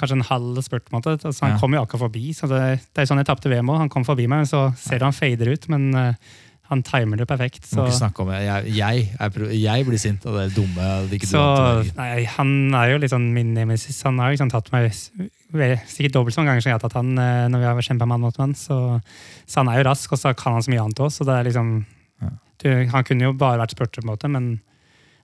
kanskje en halv spurt. måte. Altså, han Ja. kom jo akkurat forbi. så Det, det er sånn jeg tapte VM òg. Han kom forbi meg, men så ser du han fader ut. Men eh, han timer det perfekt. Må ikke snakke om det. Jeg, jeg, jeg, jeg blir sint av det dumme. det så nei, han er jo litt sånn min nemesis. Han har liksom tatt meg sikkert dobbelt så mange ganger som jeg har tatt han eh, når vi har kjempa mann mot mann. Så, så han er jo rask, og så kan han så mye annet òg. Så det liksom Ja. Han kunne jo bare vært spurt, på en måte, men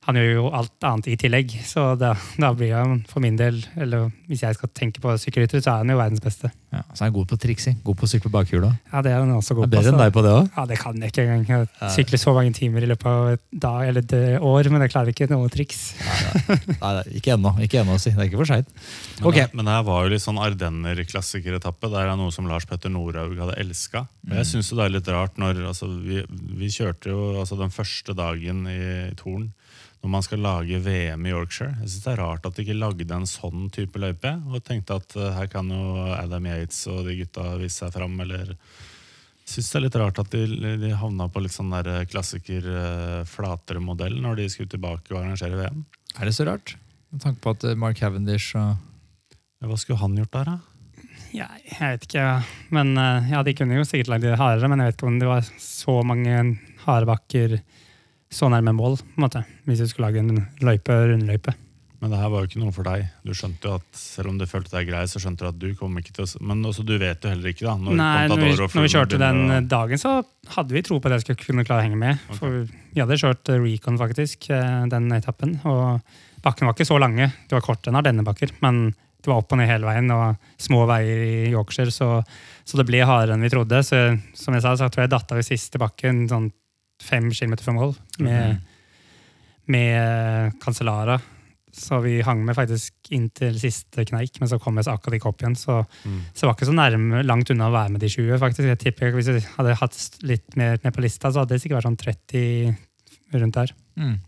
han gjør jo alt annet i tillegg. Så da, da blir han for min del, eller hvis jeg skal tenke på sykkelrytter, så er han jo verdens beste. Ja, så er han god på triksing. God på å sykle bakhjula. Ja, det er han også Er god på. bedre enn deg på det òg. Ja, Det kan jeg ikke engang. Jeg sykler så mange timer i løpet av et dag eller et år, men jeg klarer ikke noe triks. Nei, nei, ikke ennå, ikke ennå, å si. Det er ikke for seint. Men, Ok. men det her var jo litt sånn Ardenner-klassikeretappe. Der er noe som Lars Petter Norhaug hadde elska. Jeg syns det er litt rart når altså, vi, vi kjørte jo altså, den første dagen i Torn når man skal lage VM i Yorkshire. Jeg synes Det er rart at de ikke lagde en sånn type løype. Og tenkte at eh, her kan jo Adam Yates og de gutta vise seg fram. Eller syns det er litt rart at de, de havna på litt sånn der klassiker eh, flatere modell når de skulle tilbake og arrangere VM. Er det så rart? Med tanke på at eh, Mark Cavendish og Hva skulle han gjort der, da? Ja, jeg vet ikke. Men eh, ja, De kunne jo sikkert lagd det hardere, men jeg vet ikke om det var så mange harde bakker så nærme mål. på en måte, Hvis du skulle lage en løype, rundløype. Men det her var jo ikke noe for deg. Du skjønte jo at Selv om du følte deg grei, så skjønte du at du kom ikke til å Men også, du vet jo heller ikke, da. Når Nei, når vi, når vi kjørte den eh, dagen, så hadde vi tro på at jeg skulle kunne klare å henge med. Okay. For vi hadde kjørt Recon, faktisk, eh, den etappen. Og bakkene var ikke så lange. Det var kortere enn Ardennebakker, men det var opp og ned hele veien, og små veier i Yorkshire, så, så det ble hardere enn vi trodde. Så som jeg sa, så tror jeg datt av i siste bakken sånn fem kilometer fra mål med, med Cancellara. Så vi hang med faktisk inntil siste kneik, men så kom jeg så akkurat ikke opp igjen. Så, Mm. så det var ikke så nærme, langt unna å være med de 20. faktisk. Jeg tipper Hvis jeg hadde hatt litt mer ned på lista, så hadde det sikkert vært sånn 30 rundt der. mm.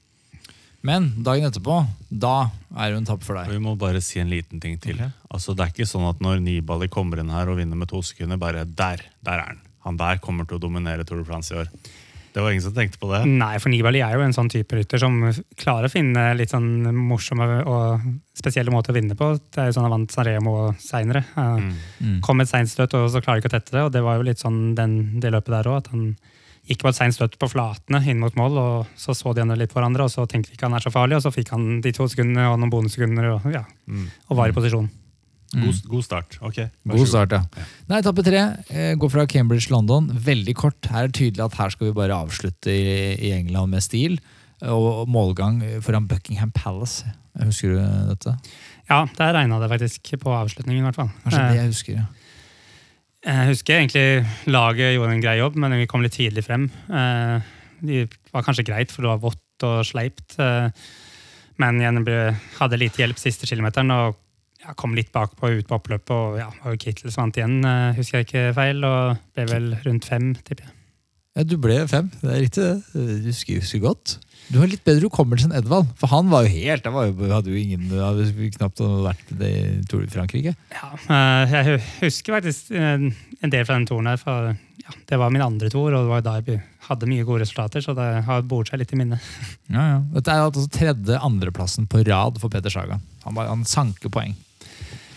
Men dagen etterpå, da er det tapt for deg. Vi må bare si en liten ting til. Okay. Altså, det er ikke sånn at når Nibali kommer inn her og vinner med to sekunder, bare der, der er han. Han der kommer til å dominere Tour de France i år. Det var ingen som tenkte på det. Nei, for Nibali er jo en sånn type rytter som klarer å finne litt sånn morsomme og spesielle måter å vinne på. Det er jo sånn han vant Sanremo seinere. Mm. Mm. Kom med et seint støt, og så klarer ikke å tette det. Og det var jo litt sånn den, det løpet der òg, at han gikk på et seint støt på flatene inn mot mål, og så så de andre litt på hverandre, og så tenkte de ikke han er så farlig, og så fikk han de to sekundene og noen bonussekunder og, ja, Mm. og var i posisjon. God, god start. Ok, vær God start, ja. Ja. Nei, Etappe tre eh, går fra Cambridge-London. Veldig kort. Her er det tydelig at her skal vi bare avslutte i, i England med stil. Og målgang foran Buckingham Palace. Husker du dette? Ja, der regna det faktisk på avslutningen, i hvert fall. Kanskje Eh, det jeg husker, ja. Jeg husker egentlig laget gjorde en grei jobb, men vi kom litt tidlig frem. Eh, Det var kanskje greit, for det var vått og sleipt. eh, Men igjen hadde lite hjelp siste kilometeren og ja, kom litt bakpå ut på oppløpet. Og ja, det Kittel vant igjen, eh, husker jeg ikke feil, og ble vel rundt fem, tipper jeg. ja. Du ble fem, det er riktig det. Du husker, husker godt. Du har litt bedre hukommelse enn Edvald. For han var jo helt Han var jo, hadde jo ingen hadde knapt vært i Tour de Frankrike. Ja, eh, jeg husker faktisk eh, en del fra den toren her. For ja, det var min andre tour, og det var da jeg hadde mye gode resultater, så det har boret seg litt i minnet. Ja, ja. Dette er altså tredje andreplassen på rad for Peter Sagan. Han, han sanker poeng.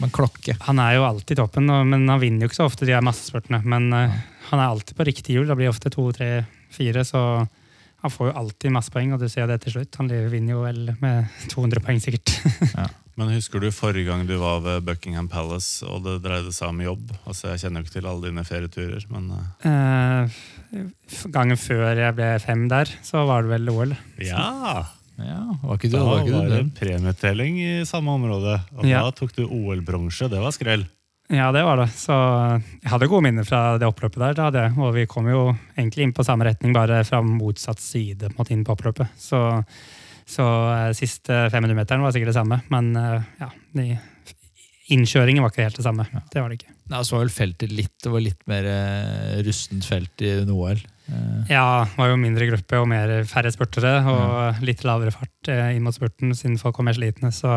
En klokke. Han er jo alltid toppen, men han vinner jo ikke så ofte de her massespurtene. Men eh, han er alltid på riktig hjul. Da blir det ofte to, tre, fire, så han får jo alltid masse poeng, og du ser det til slutt. Han vinner jo vel med 200 poeng, sikkert. Men husker du forrige gang du var ved Buckingham Palace og det dreide seg om jobb? Altså Jeg kjenner jo ikke til alle dine ferieturer, men eh, Eh, gangen før jeg ble fem der, så var det vel OL. ja! Ja, var ikke du, Da var var ikke du det en premietelling i samme område. Og Ja. da tok du OL-bronse. Det var skrell. Ja, det var det. Så jeg hadde gode minner fra det oppløpet der. Da, det. Og vi kom jo egentlig inn på samme retning, bare fra motsatt side på en måte inn på oppløpet. Så, så eh, siste 500-meteren var sikkert det samme. Men eh, ja, de, innkjøringen var ikke helt det samme. Det var det ikke. Nei, så var vel feltet litt, det var litt mer eh, rustent felt i OL. Eh, Ja, det var jo mindre gruppe og mer færre spurtere. Og litt lavere fart eh, inn mot spurten siden folk var mer slitne. Så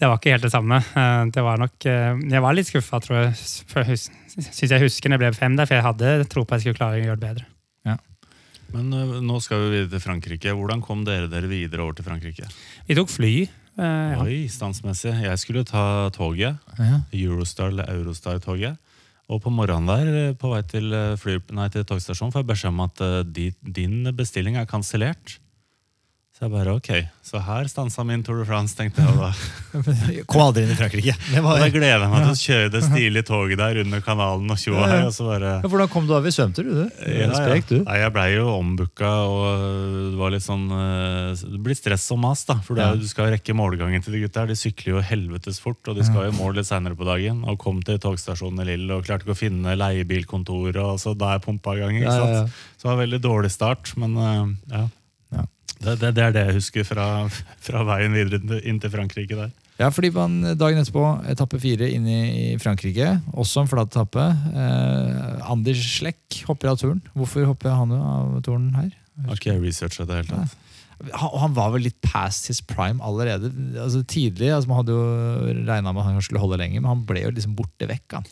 det var ikke helt det samme. Eh, Det var nok, jeg var litt skuffa, tror jeg. Syns jeg husker når jeg ble fem der, for jeg hadde tro på at jeg skulle klare å gjøre det bedre. Men eh, nå skal vi videre til Frankrike. Hvordan kom dere dere videre over til Frankrike? Vi tok fly. eh, Ja. Oi, standsmessig. Jeg skulle ta toget. ja. Eurostar eller Eurostar-toget. Og på morgenen der, eh, på vei til, eh, fly, nei, til togstasjonen, får jeg beskjed om at uh, di, din bestilling er kansellert. Så jeg bare ok, så her stansa min Tour de France, tenkte jeg. Da, Kom aldri inn i Frankrike. Det og da gleder jeg meg til å kjøre det stilige toget der under kanalen og og hei. Og så bare Ja, hvordan kom du av i svømte, du? du? Ja. Sprek, du. Nei, jeg blei jo ombooka, og det var litt sånn eh, Det blir stress og mas, da. For Ja. du skal rekke målgangen til de gutta her. De sykler jo helvetes fort, og de skal jo mål litt seinere på dagen. Og kom til togstasjonen i Lill og klarte ikke å finne leiebilkontoret, og så da er pumpa i gang. ikke sant? Så det var en veldig dårlig start, men eh, ja. Det, det, det er det jeg husker fra, fra veien videre inn til Frankrike der. Ja, fordi man dagen etterpå, etappe fire inn i, i Frankrike, også en flat etappe. Eh, Anders Slekk hopper av turen. Hvorfor hopper han av turen her? Har ikke jeg researcha det hele tatt. Han, han var vel litt past his prime allerede. Altså Tidlig, altså Man hadde jo regna med at han skulle holde lenger, men han ble jo liksom borte vekk. Han.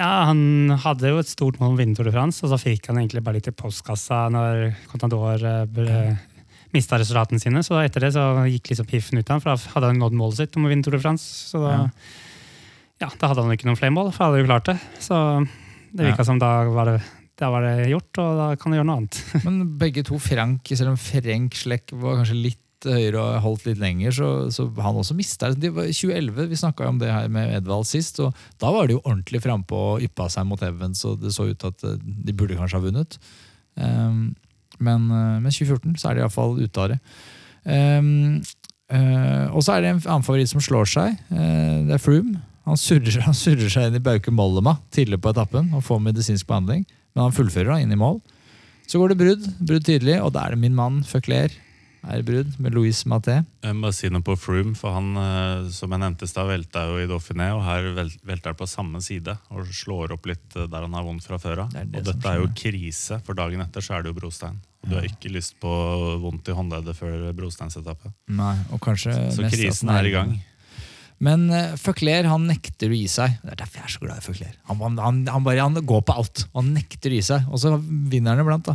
Ja, Han hadde jo et stort mål om å vinne Tour de France, og så fikk han egentlig bare litt i postkassa når Contador uh, mista resultatene sine. Så etter det så gikk liksom piffen ut av ham, for da hadde han nådd målet sitt om å vinne Tour de France. Så da, ja. da hadde han ikke noen flere mål, for han hadde jo klart det. Så det virka Ja. som da var det, da var det gjort, og da kan du gjøre noe annet. Men begge to, Frank, selv om Frenk Slekk var kanskje litt høyere og holdt litt lenger, så, så han også mista det. Det var 2011, vi snakka om det her med Edvald sist, og da var de jo ordentlig frampå og yppa seg mot Evans, og det så ut til at eh, de burde kanskje ha vunnet. Um, men men med 2014 så er de iallfall ute av det. Um, uh, og så er det en annen favoritt som slår seg. Uh, det er Froome. Han surrer, han surrer seg inn i Bauke Mollema tidlig på etappen og får medisinsk behandling, men han fullfører da inn i mål. Så går det brudd, brudd tidlig, og da er det min mann Føkler. Er brudd med Louise Maté. Jeg må bare si noe på Froome, for han eh, som jeg nevnte i velta jo i Dauphiné, og her velter han på samme side og slår opp litt eh, der han har vondt fra før av. Det det Og dette er jo krise, for dagen etter så er det jo brostein. Og du har ikke lyst på vondt i håndleddet før brosteinsetappe. Nei, og kanskje Så mest krisen er i gang. Men uh, Føkler han nekter å gi seg. Det er derfor jeg er så glad i Føkler. Han, han, han, han, bare, han går på alt. Han nekter å gi seg. Og så vinner han iblant. da.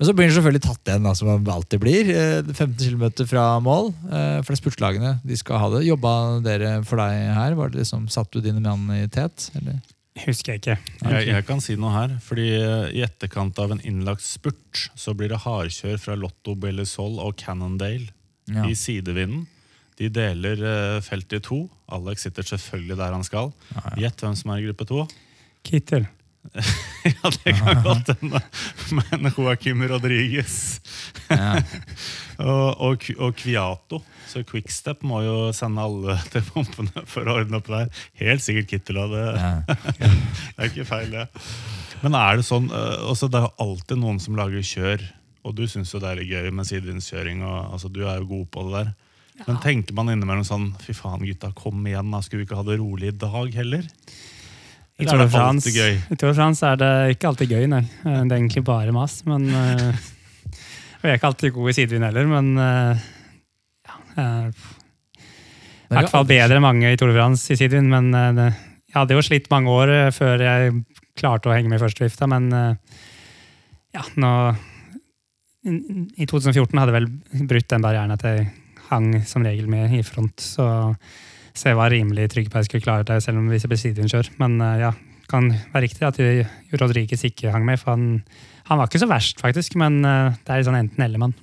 Men så blir han selvfølgelig tatt igjen, da, som han alltid blir. eh, 15 km fra mål. eh, For det er spurtlagene de skal ha det. Jobba dere for deg her? Var det liksom, Satt du dine mann i tet? Eller? Husker jeg ikke. Jeg, jeg kan si noe her, fordi eh, i etterkant av en innlagt spurt, så blir det hardkjør fra Lotto Bellisol og Cannondale Ja. i sidevinden. De deler eh, feltet i to. Alex sitter selvfølgelig der han skal. Gjett hvem som er i gruppe to. Kittel. ja, det kan godt hende. Men Joaquim Rodriguez Ja. og, og, og Kviato. Så Quickstep må jo sende alle til pumpene for å ordne opp der. Helt sikkert Kittel av det. Ja. Det er ikke feil, det. Men er det sånn eh, også, Det er jo alltid noen som lager kjør, og du syns jo det er gøy med sidevindskjøring. Altså, du er jo god på det der. Men tenker man innimellom sånn Fy faen, gutta, kom igjen, da. Skulle vi ikke ha det rolig i dag heller? I Eller Tour er de det France, alltid gøy? i Tour de France er det ikke alltid gøy, nei. Det er egentlig bare mas. Men og Jeg er ikke alltid god i sidevind heller, men eh, ja, i hvert fall bedre enn mange i Tour de France i sidevind. Men eh, det, jeg hadde jo slitt mange år før jeg klarte å henge med i førstevifta, men ja, nå I 2014 hadde jeg vel brutt den barrieren at jeg hang som regel med i front. Så, så jeg var rimelig trygg på at jeg skulle klare det, selv om hvis jeg ble sidevindkjør. Men eh, ja, kan være riktig at Rodriguez ikke hang med, for han, han var ikke så verst, faktisk. Men eh, det er sånn enten-eller-mann.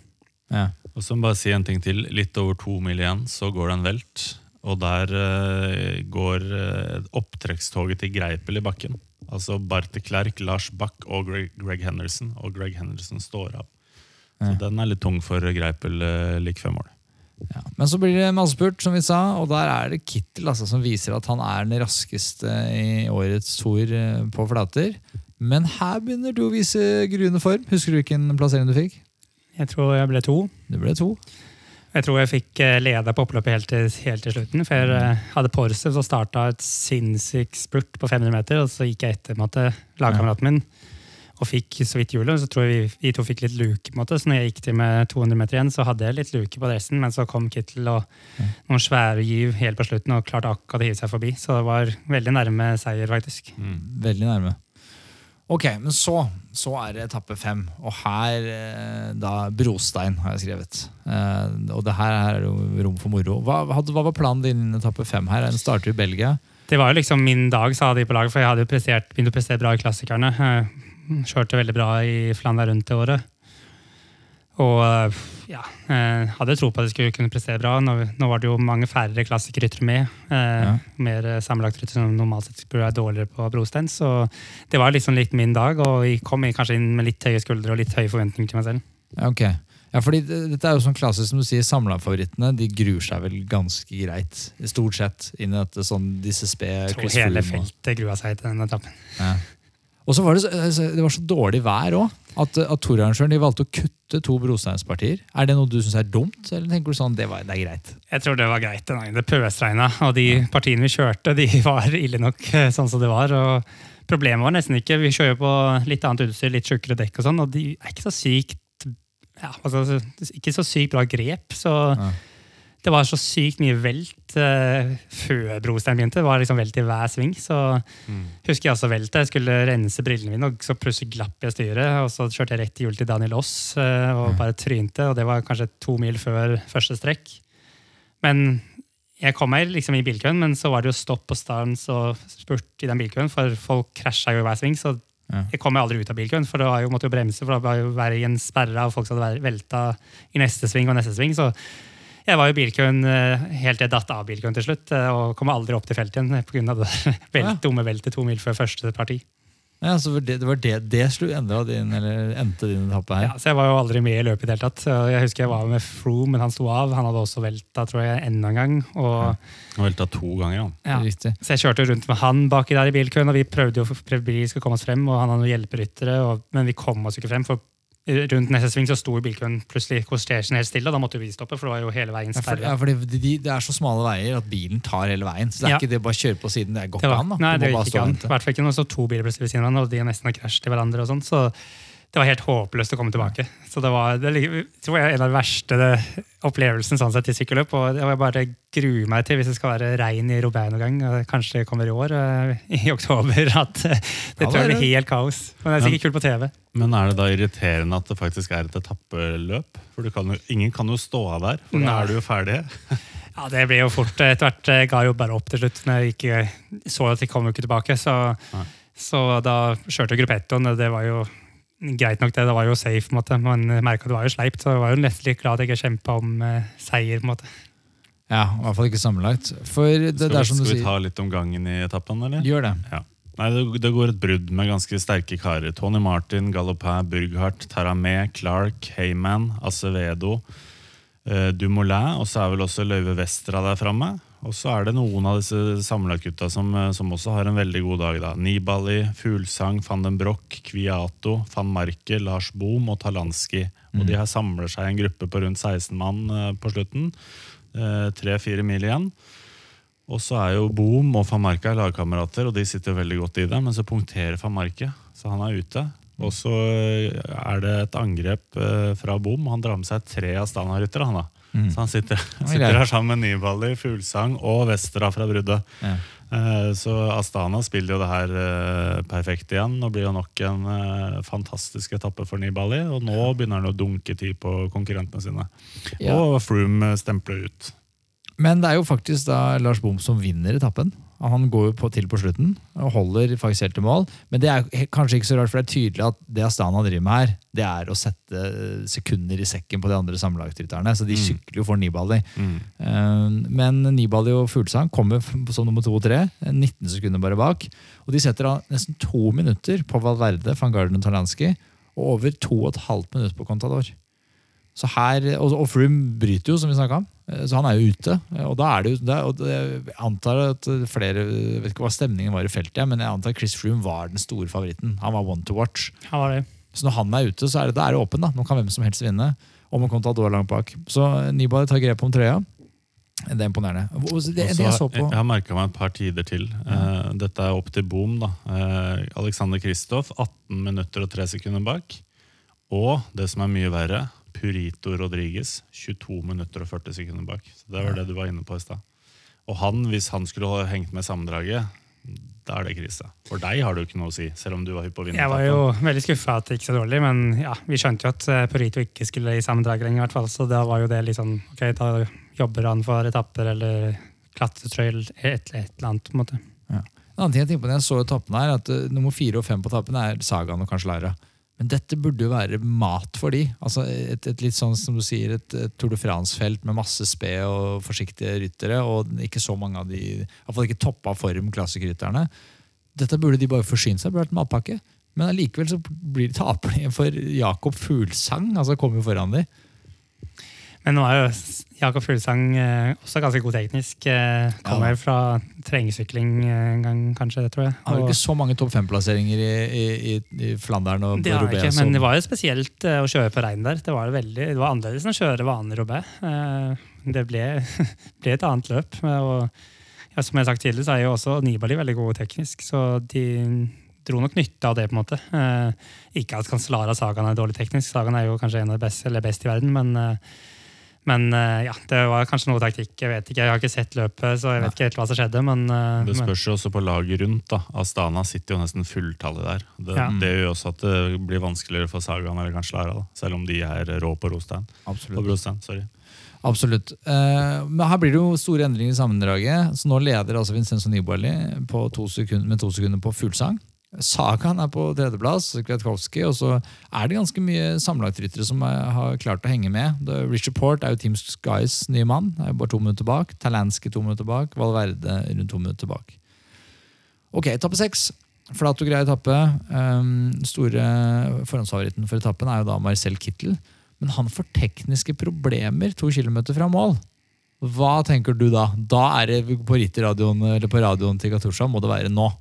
Ja. Og så må bare si en ting til. Litt over to mil igjen, så går det en velt. Og der uh, går uh, opptrekkstoget til Greipel i bakken. Altså Barte Klerk, Lars Bach og Greg, Greg Henderson. Og Greg Henderson står av. Så den er litt tung for Greipel uh, lik fem mål. Ja. Men så blir det massespurt, som vi sa, og der er det Kittel altså, som viser at han er den raskeste i årets tour eh, på flater. Men her begynner du å vise gruende form. Husker du hvilken plassering du fikk? Jeg tror jeg ble to. Du ble to. Jeg tror jeg fikk eh, leda på oppløpet helt til, helt til slutten. For jeg eh, hadde Porsev så starta et sinnssykt spurt på 500 meter. Og så gikk jeg etter med en lagkameraten min og fikk så vidt hjulet. Så tror jeg vi, vi to fikk litt luke. på en måte, Så når jeg gikk til med 200 meter igjen, så hadde jeg litt luke på dressen. Men så kom Kittel og noen svære giv helt på slutten og klarte akkurat å hive seg forbi. Så det var veldig nærme seier, faktisk. Veldig nærme. Ok, men så, så er det etappe fem. Og her eh, da Brostein har jeg skrevet. Eh, og det her er jo rom for moro. Hva, hva var planen din i etappe fem her? Den starter i Belgia. Det var jo liksom min dag, sa de på laget, for jeg hadde jo prestert, begynt å prestere bra i klassikerne. Kjørte veldig bra i Flandern rundt det året. Og ja, eh, hadde tro på at jeg skulle kunne prestere bra. Nå, nå var det jo mange færre klassikerryttere med. Eh, Ja. Mer eh, sammenlagtryttere som normalt sett burde være dårligere på brostein. Så det var liksom litt min dag, og jeg kom kanskje inn med litt høye skuldre og litt høye forventninger til meg selv. Ok. Ja, fordi Dette er jo sånn klassisk som du sier, Samlerfavorittene de gruer seg vel ganske greit. Stort sett inn i dette sånn disse sped Jeg tror hele feltet grua seg til den etappen. Ja. Og så var det, så- altså, det var så dårlig vær òg at, at torarrangøren valgte å kutte to brosteinspartier. Er det noe du syns er dumt, eller tenker du sånn det, var, det er greit? Jeg tror det var greit den dagen det pøsregna, og de partiene vi kjørte, de var ille nok eh, sånn som det var. og Problemet var nesten ikke Vi kjører på litt annet utstyr, litt tjukkere dekk og sånn, og de er ikke så sykt ja, altså, Ikke så sykt bra grep. så Ja. Det var så sykt mye velt uh, før brostein begynte. Det var liksom velt i hver sving. så husker jeg også veltet. Jeg skulle rense brillene mine, og så plutselig glapp jeg styret. og Så kjørte jeg rett i hjulet til Daniel Aas uh, og bare trynte. og Det var kanskje to mil før første strekk. Men jeg kom meg liksom i bilkøen, men så var det jo stopp og stans og spurt i den bilkøen, for folk krasja jo i hver sving. Så Ja. jeg kom meg aldri ut av bilkøen, for det var jo, måtte jo bremse, for da var jo veien sperra, og folk hadde velta i neste sving og neste sving. Så jeg var i bilkøen eh, helt til jeg datt av bilkøen til slutt, eh, og kom aldri opp til feltet igjen pga. det velt, Ja. dumme veltet to mil før første parti. Ja, så det, det var det, det slo endra din, eller endte din etappe her. Ja, så jeg var jo aldri med i løpet i det hele tatt. Jeg husker jeg var med Froome, men han sto av. Han hadde også velta, tror jeg, enda en gang. Og, Han velta to ganger, ja. ja. Riktig. Så jeg kjørte rundt med han baki der i bilkøen, og vi prøvde jo for at å komme oss frem, og han hadde noen hjelperyttere, og, men vi kom oss ikke frem. for Rundt neste sving så sto bilkøen plutselig korstesjen helt stille, og da måtte vi stoppe, for det var jo hele veien Ja, for, ja, for det, de, det er så smale veier at bilen tar hele veien. Så det er Ja. ikke det å bare kjøre på siden. Det går ikke an. da. nei, det gikk ikke an. I hvert fall ikke når sto to biler plutselig ved siden av hverandre, og de har nesten har til hverandre. og sånt, så det var helt håpløst å komme tilbake. Så det var det tror jeg en av de verste opplevelsene opplevelsen sånn sett i sykkelløp. Og jeg bare gruer meg til hvis det skal være regn i Robert noen gang. og Kanskje det kommer i år, eh, i oktober. At eh, det Ja, tror jeg blir helt kaos. Men det er sikkert kult på TV. Men er det da irriterende at det faktisk er et etappeløp? For du kan jo, ingen kan jo stå av der, for da er du jo ferdig. Ja, det ble jo fort eh, etter hvert. Jeg ga jo bare opp til slutt når jeg ikke så at de kom jo ikke tilbake. Så, så da kjørte gruppettoen, og det var jo greit nok, det. Det var jo safe, på en måte. men jeg merket det var jo sleipt, så jeg var jo nesten litt glad at jeg ikke kjempa om eh, seier. på en måte. Ja, i hvert fall ikke sammenlagt. For det, det Skal, er vi, som du skal vi sier. ta litt om gangen i etappen, eller? Gjør det. Ja. Nei, det, det går et brudd med ganske sterke karer. Tony Martin, Galopin, Burghardt, Taramé, Clark, Heyman, Acevedo, eh, Dumoulin, og så er vel også Løyve Vestra der framme. Og så er det noen av disse sammenlagtgutta som, eh, som også har en veldig god dag. da. Nibali, Fuglsang, van den Broch, Kviato, van Marke, Lars Bohm og Talanski. Og de her samler seg i en gruppe på rundt 16 mann eh, på slutten. Tre-fire mil igjen. Og så er jo Boom og van Marke er lagkamerater, og de sitter veldig godt i det. Men så punkterer van Marke, så han er ute. Og så eh, er det et angrep eh, fra Boom. Han drar med seg tre astana rytter han da. Så han sitter, sitter her sammen med Nibali, Fuglsang og Vestra fra bruddet. Ja. Eh, Så Astana spiller jo det her eh, perfekt igjen og blir jo nok en eh, fantastisk etappe for Nibali. Og nå begynner han å dunke tid på konkurrentene sine. Ja. Og Froome stempler ut. Men det er jo faktisk da Lars Bohm som vinner etappen. Han går jo på, til på slutten og holder faktisk helt til mål. Men det er kanskje ikke så rart, for det er tydelig at det Astana driver med her, det er å sette eh, sekunder i sekken på de andre sammenlagtrytterne. Så de sykler jo for Nibali. Mm. Men Nibali og Fuglesang kommer som nummer to og tre, eh, 19 sekunder bare bak. Og de setter av nesten to minutter på Valverde, van Garden og Talanski, og over to og et halvt minutt på Contador. Så her, og, og Froome bryter jo, som vi snakka om. Eh, Så han er jo ute. Eh, Og da er det jo og det, Jeg antar at flere jeg vet ikke hva stemningen var i feltet, men jeg antar at Chris Froome var den store favoritten. Han var one to watch. Han var det. Så når han er ute, så er det, da er det åpen. da. Nå kan hvem som helst vinne. Og med Contador langt bak. Så Nibali tar grep om trøya. Det er imponerende. Det, det jeg så på Jeg har merka meg et par tider til. Ja. dette er opp til boom. da. Eh, Alexander Kristoff 18 minutter og 3 sekunder bak. Og det som er mye verre, Purito Rodriguez 22 minutter og 40 sekunder bak. Så Det var det du var inne på i stad. Og han, hvis han skulle ha hengt med sammendraget, da er det krise. For deg har det jo ikke noe å si, selv om du var hypp på å vinne. Jeg var jo veldig skuffa at det gikk så dårlig, men ja, vi skjønte jo at eh, Purito ikke skulle i sammendrag lenger, i hvert fall, så da var jo det litt sånn Ok, da jobber han for etapper eller klatretrøyl, et, et eller annet, på en måte. En annen ting jeg tenker på når jeg så etappen her, at uh, nummer fire og fem på etappen er Sagaen og kanskje Lara. Men dette burde jo være mat for de. Altså et, et litt sånn som du sier, et, et Tour de France-felt med masse sped og forsiktige ryttere, og ikke så mange av de Iallfall ikke toppa form klassikerrytterne. Dette burde de bare forsynt seg. Burde vært matpakke. Men allikevel så blir de tapere for Jakob Fuglsang. altså kommer jo foran de. Men nå er jo Jakob Fuglesang eh, også ganske god teknisk. Eh, kommer Ja. fra terrengsykling eh, en gang, kanskje, det tror jeg. Han har ikke så mange topp fem-plasseringer i, i, i, Flandern og Det Roubaix ikke, men det var jo spesielt å kjøre på regn der. Det var, veldig, det var annerledes enn å kjøre vanlig Roubaix. Det ble, ble et annet løp. Og ja, som jeg har sagt tidligere, så er jo også Nibali veldig god teknisk, så de dro nok nytte av det. på en måte. Eh, Ikke at Cancellara Sagaen er dårlig teknisk, Sagaen er jo kanskje en av de beste, eller best i verden, men, eh, men eh, ja, det var kanskje noe taktikk. Jeg vet ikke, jeg har ikke sett løpet, så jeg vet ikke helt hva som skjedde. men... eh, Det spørs jo også på laget rundt. da. Astana sitter jo nesten fulltallet der. Det, Ja. det gjør jo også at det blir vanskeligere for Sagaen eller kanskje Lara, da. selv om de er rå på Rostein. Absolutt. På Brostein, sorry. Absolutt. Eh, men her blir det jo store endringer i sammendraget. Så nå leder altså Vincenzo Nibali på to sekunder, med to sekunder på fullsang. Sagan er på tredjeplass, Kwiatkowski, og så er det ganske mye sammenlagtryttere som er, har klart å henge med. Richard Port er jo Team Skys nye mann, er jo bare to minutter bak. Talanski to minutter bak. Valverde rundt to minutter bak. Ok, etappe seks. Flat og grei etappe. Um, store forhåndsfavoritten for etappen er jo da Marcel Kittel. Men han får tekniske problemer to kilometer fra mål. Hva tenker du da? Da er det på radioen, på radioen til Katusha må det være nå.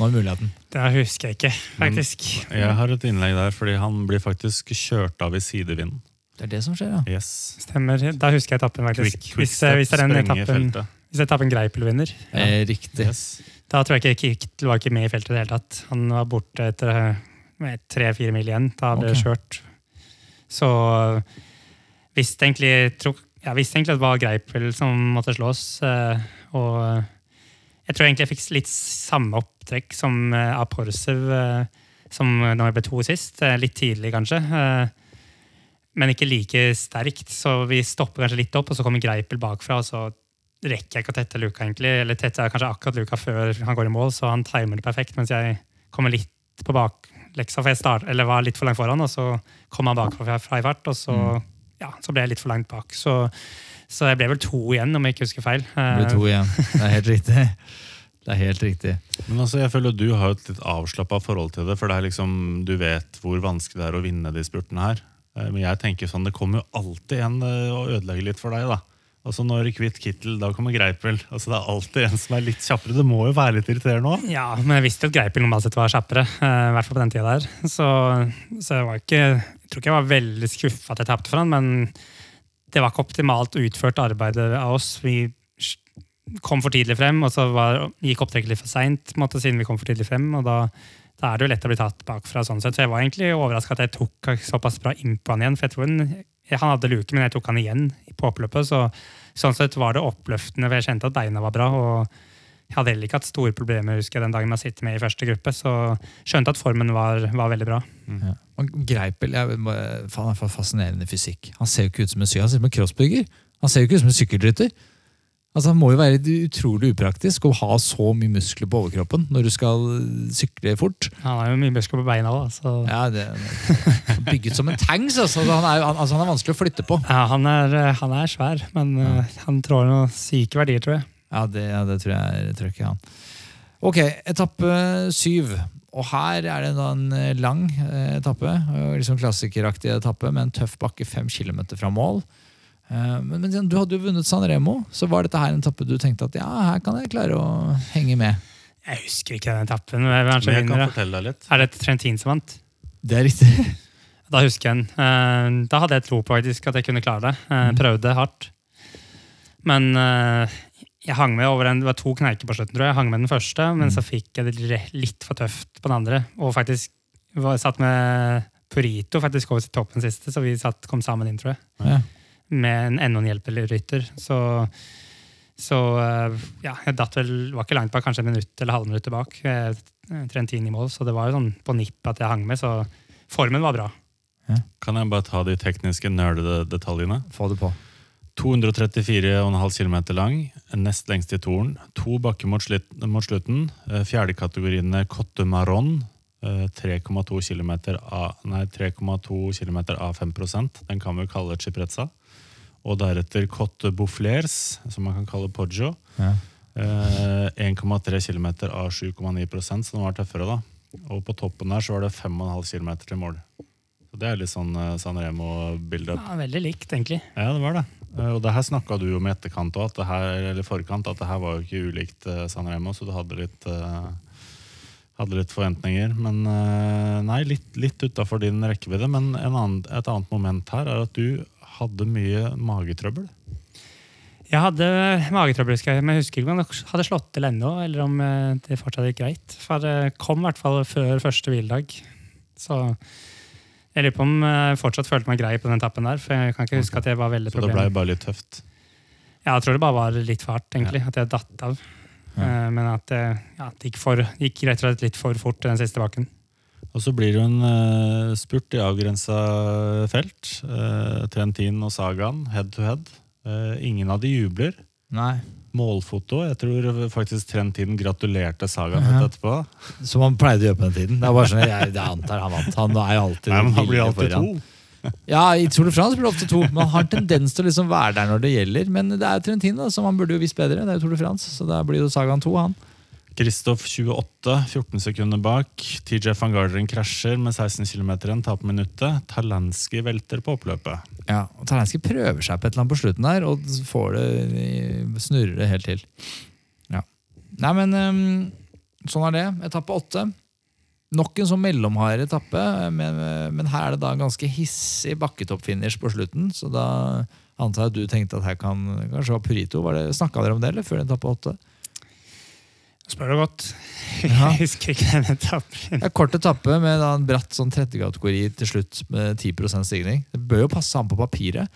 Nå er muligheten. Det husker jeg ikke, faktisk. Jeg har et innlegg der, fordi han blir faktisk kjørt av i sidevinden. Det er det som skjer, ja. Yes. Stemmer. Da husker jeg etappen, faktisk. Quick, quick hvis, eh, hvis det er den etappen, hvis etappen Greipel vinner, Eh, riktig. Yes. da tror jeg ikke Kittel var ikke med i feltet i det hele tatt. Han var borte etter eh, med tre-fire mil igjen. Da ble det Ok. kjørt. Så visste egentlig, tro, jeg visste egentlig at det var Greipel som måtte slås. eh, Og jeg tror egentlig jeg fikk litt samme opptrekk som uh, Aporsev Porsev eh, som når jeg ble to sist. Uh, Litt tidlig, kanskje. eh, Men ikke like sterkt, så vi stopper kanskje litt opp, og så kommer Greipel bakfra. og så rekker jeg ikke å tette luka, egentlig. Eller tette er kanskje akkurat luka før han går i mål, så han timer det perfekt, mens jeg kommer litt på bakleksa, for jeg start, eller var litt for langt foran, og så kom han bakfra fra i fart, og så, ja, så ble jeg litt for langt bak. Så, så jeg ble vel to igjen, om jeg ikke husker feil. Det ble to igjen. Det er helt riktig. Det er helt riktig. Men altså, jeg føler at Du har et litt avslappa forhold til det, for det er liksom, du vet hvor vanskelig det er å vinne de spurtene her. Eh, Men jeg tenker sånn, det kommer jo alltid en og å ødelegge litt for deg. da. Altså Når Kvitt Kittel, da kommer Greipel. Altså Det er alltid en som er litt kjappere. Det må jo være litt irriterende òg. Ja, men jeg visste jo at Greipel normalt sett var kjappere. eh, I hvert fall på den tida der. Så, så jeg var ikke Jeg tror ikke jeg var veldig skuffa at jeg tapte for han, men det var ikke optimalt utført arbeid av oss. Vi kom for tidlig frem, og så var, gikk opptrekket litt for seint siden vi kom for tidlig frem. og da, da er det jo lett å bli tatt bakfra. sånn sett. Så jeg var egentlig overraska at jeg tok såpass bra innpå han igjen. for jeg tror han, Han hadde luke, men jeg tok han igjen på oppløpet. så Sånn sett var det oppløftende, for jeg kjente at beina var bra. og jeg hadde heller ikke hatt store problemer husker jeg, den dagen med å sitte med i første gruppe, så skjønte at formen var, var veldig bra. Ja. Og Greipel jeg, faen, har fascinerende fysikk. Han ser jo ikke ut som en sy- han ser ut som en crossbygger. Han ser jo ikke ut som en sykkelrytter. Altså, Han må jo være utrolig upraktisk å ha så mye muskler på overkroppen når du skal sykle fort. Han har jo mye muskler på beina òg, så Ja, det er Bygget som en tanks. Altså. Han, er, han, altså, han er vanskelig å flytte på. ja, han, er, eh, han er svær. Men eh, han trår noen syke verdier, tror jeg. Ja, det, ja, det tror jeg, tror jeg ikke han. Ok, etappe syv. Og her er det da en eh, lang eh, etappe. Liksom klassikeraktig etappe med en tøff bakke fem kilometer fra mål. Eh, Men, men du hadde jo vunnet San Remo, så var dette her en etappe du tenkte at ja, her kan jeg klare å henge med. Jeg husker ikke den etappen. Men jeg, Men jeg kan fortelle deg litt. Er det Trentin som vant? Det er riktig. Da husker jeg den. Eh, Da hadde jeg tro på faktisk at jeg kunne klare det. Mm. Prøvde hardt. Men eh, jeg hang med over en, det var to kneiker på slutten, tror jeg. Jeg hang med den første, men Mm. så fikk jeg det litt for tøft på den andre. Og faktisk var, satt med Purito faktisk over til toppen siste, så vi satt, kom sammen inn, tror jeg. Ja. Med en enda en hjelperytter. Så, så eh, ja, jeg datt vel, var ikke langt bak, kanskje et minutt eller halvminutt bak. Trentin i mål, så det var jo sånn på nipp at jeg hang med, så formen var bra. Kan jeg bare ta de tekniske nerdede detaljene? Få det på. 234,5 km lang, nest lengst i toren. To bakker mot, slutten. Eh, Fjerdekategoriene Cotte Marron. eh, 3,2 km av, nei, 3,2 km av 5% Den kan vi kalle Ciprezza. Og deretter Cotte Boufflers, som man kan kalle Poggio. Ja. Eh, 1,3 km av 7,9 så den var tøffere, da. Og på toppen der så var det 5,5 km til mål. Så Det er litt sånn eh, San Remo-bilde. Ja, veldig likt, egentlig. Ja, det var det. Eh, Og det her snakka du om i etterkant òg, eller forkant, at det her var jo ikke ulikt eh, San Remo, så du hadde litt, eh, hadde litt forventninger. Men nei, litt, litt utafor din rekkevidde. Men en annen, et annet moment her er at du hadde mye magetrøbbel. Jeg hadde magetrøbbel, men jeg husker ikke om det hadde slått til ennå, eller om det fortsatt gikk greit. For det kom i hvert fall før første hviledag. Så jeg lurer på om jeg fortsatt følte meg grei på den etappen der, for jeg kan ikke huske at jeg var veldig Så det ble problem. bare litt tøft. Ja, jeg tror det bare var litt fart, egentlig, at jeg datt av. Ja. Eh, Men at det, ja, det gikk, for, gikk rett og slett litt for fort den siste bakken. Og så blir det jo en eh, spurt i avgrensa felt. Eh, Trentin og Sagaen head to head. Eh, ingen av de jubler. Nei. Målfoto. Jeg tror faktisk Trentin gratulerte Saga litt etterpå. Som han pleide å gjøre på den tiden. Det er bare sånn, jeg, jeg antar han vant. Han er jo alltid Nei, men han blir alltid foran. to. Ja, i Tour de France blir det ofte to. Man har tendens til å liksom være der når det gjelder. Men det er Trentin, da, som han burde jo visst bedre. Det er jo Tour de France, så da blir jo Sagaen to, han. Kristoff 28, 14 sekunder bak. TJ van Garderen krasjer med 16 km igjen, taper minuttet. Talanski velter på oppløpet. Ja, og Talenski prøver seg på et eller annet på slutten der, og får det, snurrer det helt til. Ja. Nei, men ehm, sånn er det. Etappe åtte. Nok en sånn mellomhard etappe, men, men her er det da ganske hissig bakketoppfinish på slutten. Så da antar jeg at du tenkte at her kan kanskje var Purito. Snakka dere om det, eller før etappe åtte? Spør du godt. Ja. Jeg husker ikke den etappen. Det er kort etappe med en bratt sånn tredjekategori til slutt med 10% stigning. Det bør jo passe han på papiret.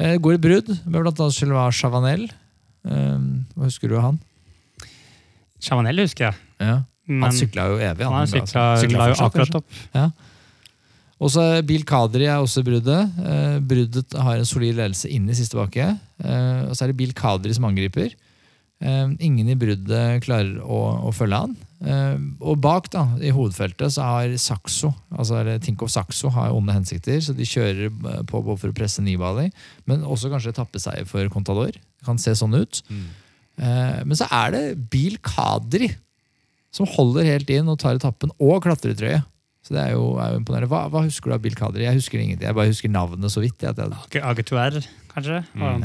Eh, går i brudd med bl.a. Sylvain Chavanel. Eh, hva husker du av han? Chavanel husker jeg. Ja. Men Han sykla jo evig. han han sykla, Sykla la jo akkurat opp. Ja. så er Bil Kadri er også bruddet. Eh, bruddet har en solid ledelse inn i siste bakke. Eh, og så er det Bil Kadri som angriper. Eh, ingen i bruddet klarer å, å følge han. Eh, og bak, da, i hovedfeltet, så har Saxo, altså Tinkoff Saxo har onde hensikter, så de kjører eh, på både for å presse Nibali, men også kanskje etappeseier for Contador. Det kan se sånn ut. Mm. men så er det Bil Kadri som holder helt inn og tar etappen, og klatretrøye. Så det er jo, er jo imponerende. Hva, hva husker du av Bill Kadri? Jeg husker ingenting. Jeg bare husker navnet så vidt. Jeg, at jeg, Ag- Agetuer, kanskje? Var Mm?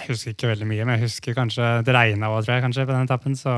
Jeg husker ikke veldig mye, men jeg husker kanskje det regna òg, tror jeg, kanskje, på den etappen. Så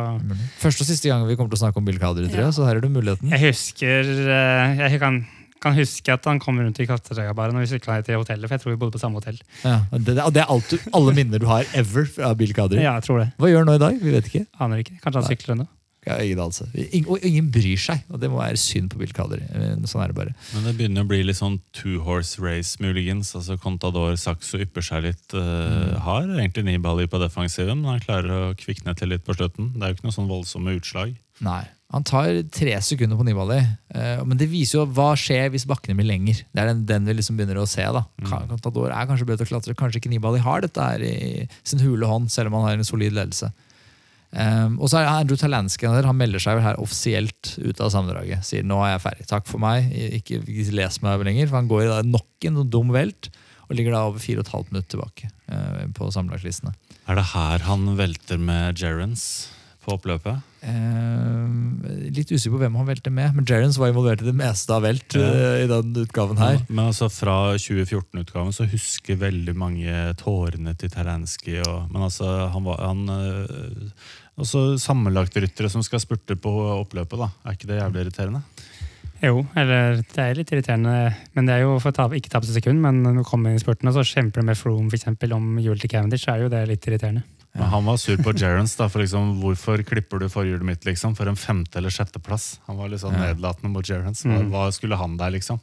Første og siste gang vi kommer til å snakke om Bill Kadri, tror jeg. Så her er det muligheten. jeg husker eh, Jeg kan, kan huske at han kom rundt i klatretrøya og når vi sykla ned til hotellet, for jeg tror vi bodde på samme hotell. Ja, og det, og det er alt du, alle minner du har ever av Bill Kadri. Ja, jeg tror det. Hva gjør han nå i dag? Vi vet ikke. Aner ikke. Kanskje han sykler ennå. Ingen anelse. Og ingen bryr seg, og det må være synd på Bill Kader. Men Sånn er det bare. Men det begynner å bli litt sånn two horse race, muligens. Altså Contador Saxo ypper seg litt. Uh, har egentlig Nibali på defensiven, men han klarer å kvikne til litt på slutten. Det er jo ikke noe sånn voldsomme utslag. Nei. Han tar tre sekunder på Nibali, eh, men det viser jo hva skjer hvis bakkene blir lenger. Det er den, den vi liksom begynner å se. da. Ka- Contador er kanskje bedre til å klatre. Kanskje ikke Nibali har dette her i sin hule hånd, selv om han har en solid ledelse. Um, og så er Andrew Talansky der, han melder seg vel her offisielt ut av sammendraget. Sier nå er jeg ferdig, takk for meg, ikke, les meg lenger. For han går i da nok en dum velt og ligger da over fire og et tilbake uh, på sammenlagtlistene. Er det her han velter med Gerrans på oppløpet? Eh, litt usikker på hvem han velte med, men Jerrans var involvert i det meste av velt Ja. eh, i den utgaven her. Men altså fra 2014-utgaven så husker veldig mange tårene til Terensky. Og, men altså, han var han, øh, Også sammenlagtryttere som skal spurte på oppløpet, da. Er ikke det jævlig irriterende? Jo, eller det er litt irriterende. Men det er jo for å ta, ikke tape seg sekund, men når du kommer inn i spurten og så kjemper du med Froome for eksempel, om hjul til Cavendish, så er jo det litt irriterende. Men han var sur på Gerrans. liksom, Hvorfor klipper du forhjulet mitt liksom, for en femte- eller sjetteplass? Han var litt sånn nedlatende mot Gerrans. Hva, Mm. hva skulle han der, liksom?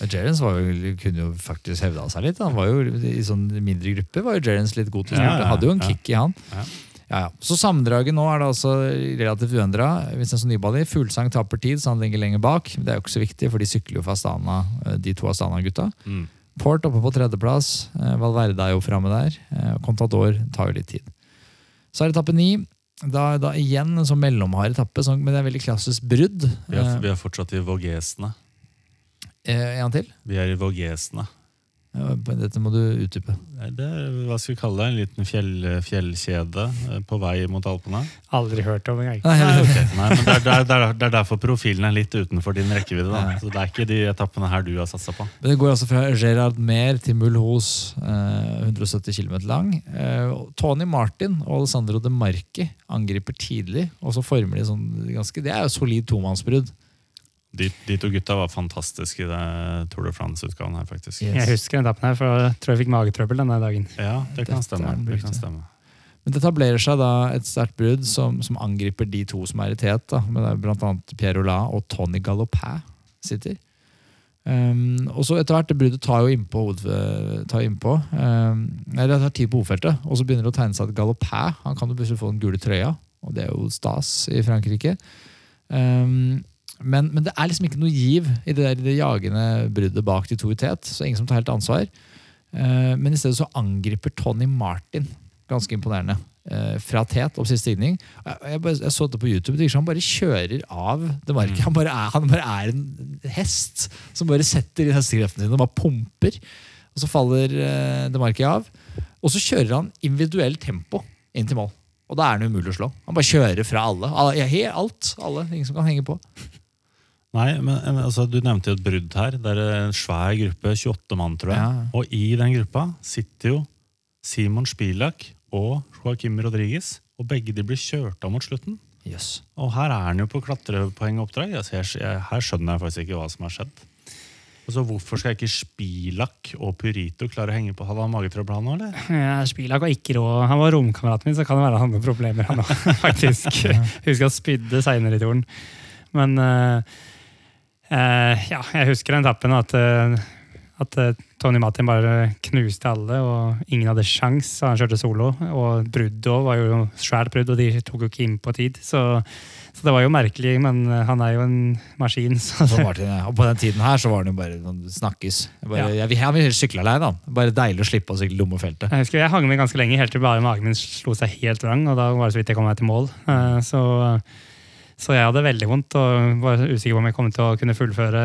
Jo, kunne jo faktisk hevda seg litt. Han var jo I sånn mindre gruppe var jo Gerrans litt god til å Ja, Hadde jo en kick i han. Ja. Ja. Så sammendraget nå er det altså relativt uendra. Vincenzo Nibali, Fuglsang taper tid, så han ligger lenger bak. Det er jo ikke så viktig, for de sykler jo for Astana, eh, de to Astana-gutta. Mm. Port oppe på tredjeplass. eh, Valverde er jo framme der. eh, Contador tar jo litt tid. Så er det etappe ni. Da, da igjen en sånn mellomhard etappe, sånn, men det er veldig klassisk brudd. Vi, er, Eh, vi er fortsatt i Vågesene. eh, en til. Vi er i Vågesene. Dette må du utdype. Det er hva skal vi kalle det, en liten fjell, fjellkjede eh, på vei mot Alpene. Aldri hørt om engang. Nei, okay. Nei, men det, er, det, er, det er- er derfor profilen er litt utenfor din rekkevidde. Da. Så Det er ikke de etappene her du har satsa på. Men det går altså fra Gerard Mer til Mulhouse, eh, 170 km lang. Eh, Tony Martin og Alessandro De Marchi angriper tidlig, og så former de sånn ganske Det er jo solid tomannsbrudd. De, de to gutta var fantastiske i det Tour de France-utgaven her, faktisk. Yes. Jeg husker den etappen her, for jeg tror jeg fikk magetrøbbel denne dagen. Ja, det kan stemme. Det kan stemme. Men det etablerer seg da et sterkt brudd som, som angriper de to som er i tet. Da. Men det er blant annet Pierre Ola og Tony Galopin sitter. Um, og så etter hvert, det bruddet tar jo innpå tar innpå. Um, eller det tar tid på hovedfeltet, og så begynner det å tegne seg at Galopin han kan jo plutselig få den gule trøya, og det er jo stas i Frankrike. Um, men, men det er liksom ikke noe giv i det, der, det jagende bruddet bak de to i tet, så ingen som tar helt ansvar. Uh, men i stedet så angriper Tony Martin ganske imponerende. eh, fra tet opp siste stigning. Jeg, jeg, bare, jeg så det på YouTube. Det han bare kjører av det market. Han, bare er, han bare er en hest som bare setter inn hestekreftene sine og bare pumper. Og så faller uh, det market av. Og så kjører han individuelt tempo inn til mål. Og da er han umulig å slå. Han bare kjører fra alle. alt. Alle. Ingen som kan henge på. Nei, men altså, Du nevnte jo et brudd her. Det er en svær gruppe, 28 mann, tror jeg. Ja. Og i den gruppa sitter jo Simon Spilak og Joaquim Rodriguez. Og begge de blir kjørt av mot slutten. Yes. Og her er han jo på klatrepoengoppdrag. Altså, jeg, her skjønner jeg faktisk ikke hva som har skjedd. Altså, Hvorfor skal ikke Spilak og Purito klare å henge på? Hadde han magetrøbbel, han òg, eller? Ja, Spilak var ikke rå. Han var romkameraten min, så kan det være han med problemer, han òg. Faktisk. Husker han spydde seinere i turen. Men eh, eh, ja, jeg husker den etappen at, eh, at eh, Tony Martin bare knuste alle, og ingen hadde sjans, så han kjørte solo. Og bruddet òg var jo svært brudd, og de tok jo ikke inn på tid. Så, så det var jo merkelig, men eh, han er jo en maskin. Så Så Martin, ja. Og på den tiden her så var han jo bare snakkes. Jeg, bare, Ja. jeg, jeg vil sykle alene. da. Bare deilig å slippe å sykle lommefeltet. Jeg husker jeg hang med ganske lenge, helt til bare magen min slo seg helt vrang. Og da var det så vidt jeg kom meg til mål. Så, så jeg hadde veldig vondt og var usikker på om jeg kom til å kunne fullføre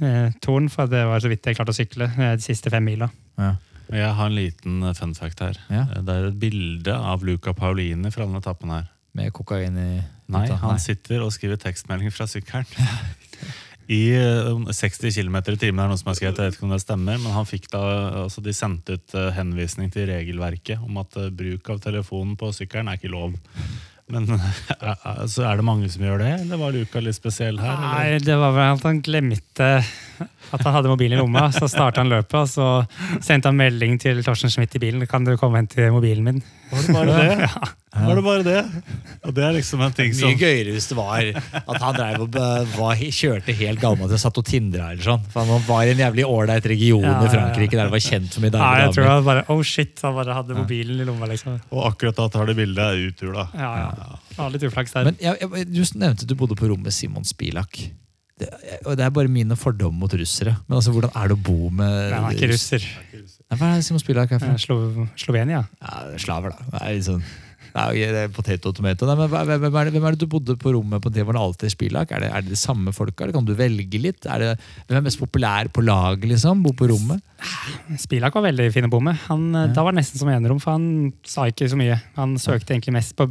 eh, torn, For det var så vidt jeg klarte å sykle eh, de siste fem mila. Ja. Jeg har en liten eh, fun fact her. Ja. Eh, Det er et bilde av Luca Paulini fra denne etappen her. Med kokain i Nei, han han sitter og skriver tekstmelding fra sykkelen. I eh, 60 km i timen er noe som er skrevet, jeg vet ikke om det stemmer, men han fikk da, altså de sendte ut henvisning til regelverket om at bruk av telefonen på sykkelen er ikke lov. Men er- så er det mange som gjør det, eller var Luca litt spesiell her? Eller? Nei, det var vel at han glemte at han hadde mobilen i lomma. Så starta han løpet, og så sendte han melding til Torsten Schmidt i bilen. Kan du komme og hente mobilen min? Var det bare det? Var det bare det? Og det er liksom en ting som Mye gøyere hvis det var at han drev og var, kjørte helt galma og satt og tindra. eller sånn. For han var i en jævlig ålreit region Ja, ja, i. Frankrike der det var kjent for mye Ja, jeg tror han bare Oh shit, han bare hadde mobilen i lomma, liksom. Og akkurat da tar det bildet er Ja, ja. Ja, ja. Litt uflaks der. Men jeg, jeg, Du nevnte at du bodde på rommet Simon Spilak. Det, og det er bare mine fordommer mot russere. Men altså, hvordan er det å bo med Men han er ikke russer. Nei, Hva er det Simon Spilak er Eh? Slo Slovenia. Ja, slaver, da. Det er litt sånn er jo det er potato tomato. Nei, men hvem, er det, hvem er det du bodde på rommet på det var det alltid Spilak? Er det, er det de samme folka, kan du velge litt? Er det, hvem er mest populær på laget, liksom? Bo på rommet? Spilak var veldig fin å bo med. Han, ja. Da var det nesten som enerom, for han sa ikke så mye. Han søkte egentlig mest på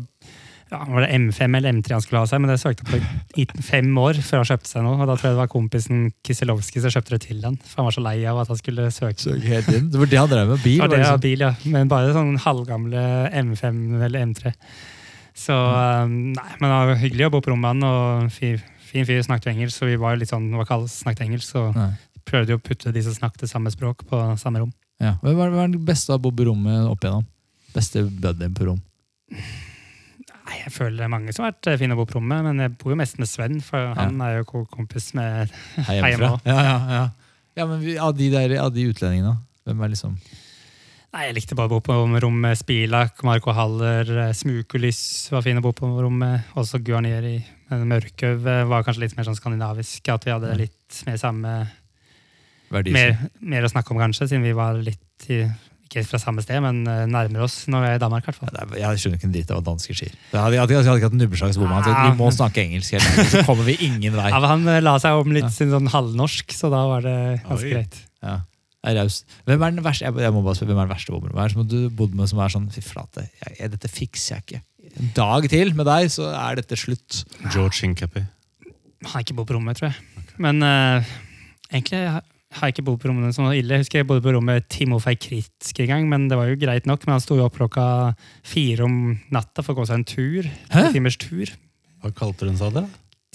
ja, var det M5 eller M3 han skulle ha seg, men det søkte han på i fem år før han kjøpte seg noe. og Da tror jeg det var kompisen Kiselowski som kjøpte det til han, for han var så lei av at han skulle søke. Søk helt inn. Det var det han drev med? Bil? Ja, var det det er sånn? bil, ja. Men bare sånn halvgamle M5 eller M3. Så um, Nei, men det var hyggelig å bo på rommet han, og fin, fin fyr snakket engelsk, så vi var jo litt sånn, hva kalles snakket engelsk, så Nei. prøvde jo å putte de som snakket samme språk, på samme rom. Ja. Hvem er, det den beste å bo på rommet opp igjennom? Beste buddyen på rom? Nei, Jeg føler det er mange som har vært eh, fine å bo på rommet, men jeg bor jo mest med Sven, for han er jo ko- kompis med hjemme? Ja, ja, ja. ja men vi, av, de der, av de utlendingene, hvem er liksom Nei, jeg likte bare å bo på rom med Spilak, Marco Haller, Smukulis var fin å bo på rommet. Også Guarnieri. Men Mørkøv eh, var kanskje litt mer sånn skandinavisk, at vi hadde litt mer samme mer, mer å snakke om, kanskje, siden vi var litt i, ikke fra samme sted, men nærmer oss når vi er i Danmark. Hvertfall. Ja, det er- Jeg skjønner ikke en dritt av hva dansker sier. Jeg hadde, jeg hadde, ikke hatt en nubbesjans på meg. Vi må snakke engelsk, helt så kommer vi ingen vei. Ja, men han eh, la seg om litt Ja. sin sånn halvnorsk, så da var det ganske Oi. greit. Ja. Er. Hvem er den verste jeg, må bare spørre, hvem er den verste bomben? Hva er det som du bodde med som er sånn Fy flate, jeg, jeg, dette fikser jeg ikke. En dag til med deg, så er dette slutt. George Hinkapi. Han har ikke bodd på rommet, tror jeg. Men uh, egentlig har jeg ikke bodd på rommene som var ille. Jeg husker jeg bodde på rommet Timofei Kritsk en gang, men det var jo greit nok. Men han sto jo opp klokka fire om natta for å gå seg en tur. En timers tur. Hva kalte hun seg sa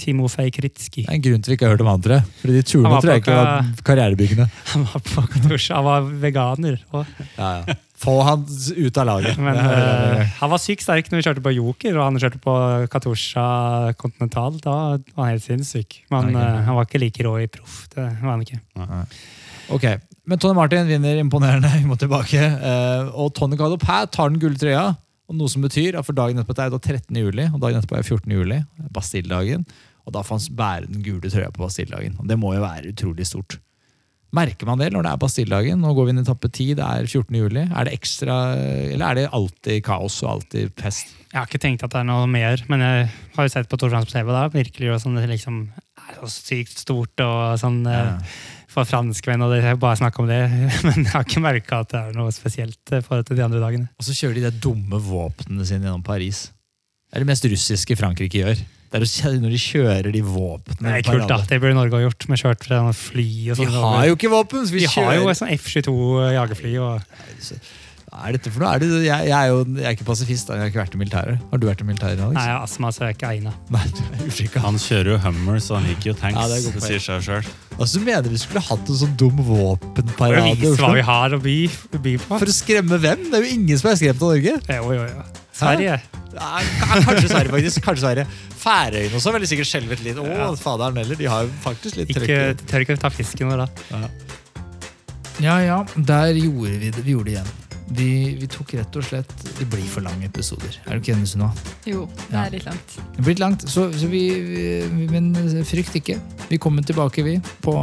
du? Timofej Kritski. Det er en grunn til vi ikke har hørt om han, tror jeg. Fordi de turene tror jeg ikke var karrierebyggende. Han var på Katusha, han var veganer. Og, Ja, ja. Få han ut av laget. men eh, han var sykt sterk når vi kjørte på Joker, og han kjørte på Katusha Continental. Da var han helt sinnssyk. Men Ok. eh, han var ikke like rå i proff. Det var han ikke. Ok, Men Tony Martin vinner imponerende. Vi må tilbake. Eh, og Tony Galopin tar den gulle trøya. Og noe som betyr at for dagen etterpå er det 13. juli, og dagen etterpå er 14. juli. Bastilledagen. Og da får han bære den gule trøya på Bastilledagen. Og det må jo være utrolig stort. Merker man det når det er Bastilledagen? Nå går vi inn i etappe 10, det er 14. juli. Er det ekstra, eller er det alltid kaos og alltid fest? Jeg har ikke tenkt at det er noe mer, men jeg har jo sett på France på TV. da, virkelig jo sånn, det liksom er så sykt stort og sånn Ja. eh, for franskmenn, og det er bare snakk om det. Men jeg har ikke merka at det er noe spesielt i forhold til de andre dagene. Og så kjører de de dumme våpnene sine gjennom Paris. Det er det mest russiske Frankrike gjør. Det er når de kjører de våpnene. Det er kult, da. Det burde Norge ha gjort, med kjørt fra fly og Vi sånn. har jo ikke våpen! så vi Vi har jo et sånn F-22 jagerfly. og Hva er dette for noe? Er det, jeg, jeg er jo jeg er ikke pasifist, jeg har ikke vært i militæret. Har du vært i militæret, Alex? Nei, jeg har astma, så jeg er ikke egna. Nei. Han kjører jo Hummer, så han liker jo tanks. Ja, det det sier seg sjøl. Altså, så mener vi skulle hatt en sånn dum For våpenparade å i vise hva vi har å by, by på. For å skremme hvem? Det er jo ingen som er skremt av Norge. Jo, jo, jo. Sverige. Ja, kanskje Sverige, faktisk. Kanskje Sverige. Færøyene også veldig sikkert skjelvet litt. Å, Ja. faderen heller. De har jo faktisk litt Ikke, trøkk. tør ikke ta fisken vår da. Ja, ja. Der gjorde vi det. Vi gjorde det igjen. Vi, vi tok rett og slett Det blir for lange episoder. Er du ikke enig, Sunna? Jo, det er litt langt. Det blir litt langt, så, så vi, vi Men frykt ikke. Vi kommer tilbake, vi, på,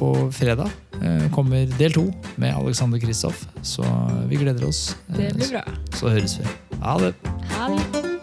på fredag. Eh, kommer del to med Alexander Kristoff. Så vi gleder oss. Eh, Det blir bra. Så høres vi. Ha det. Ha det.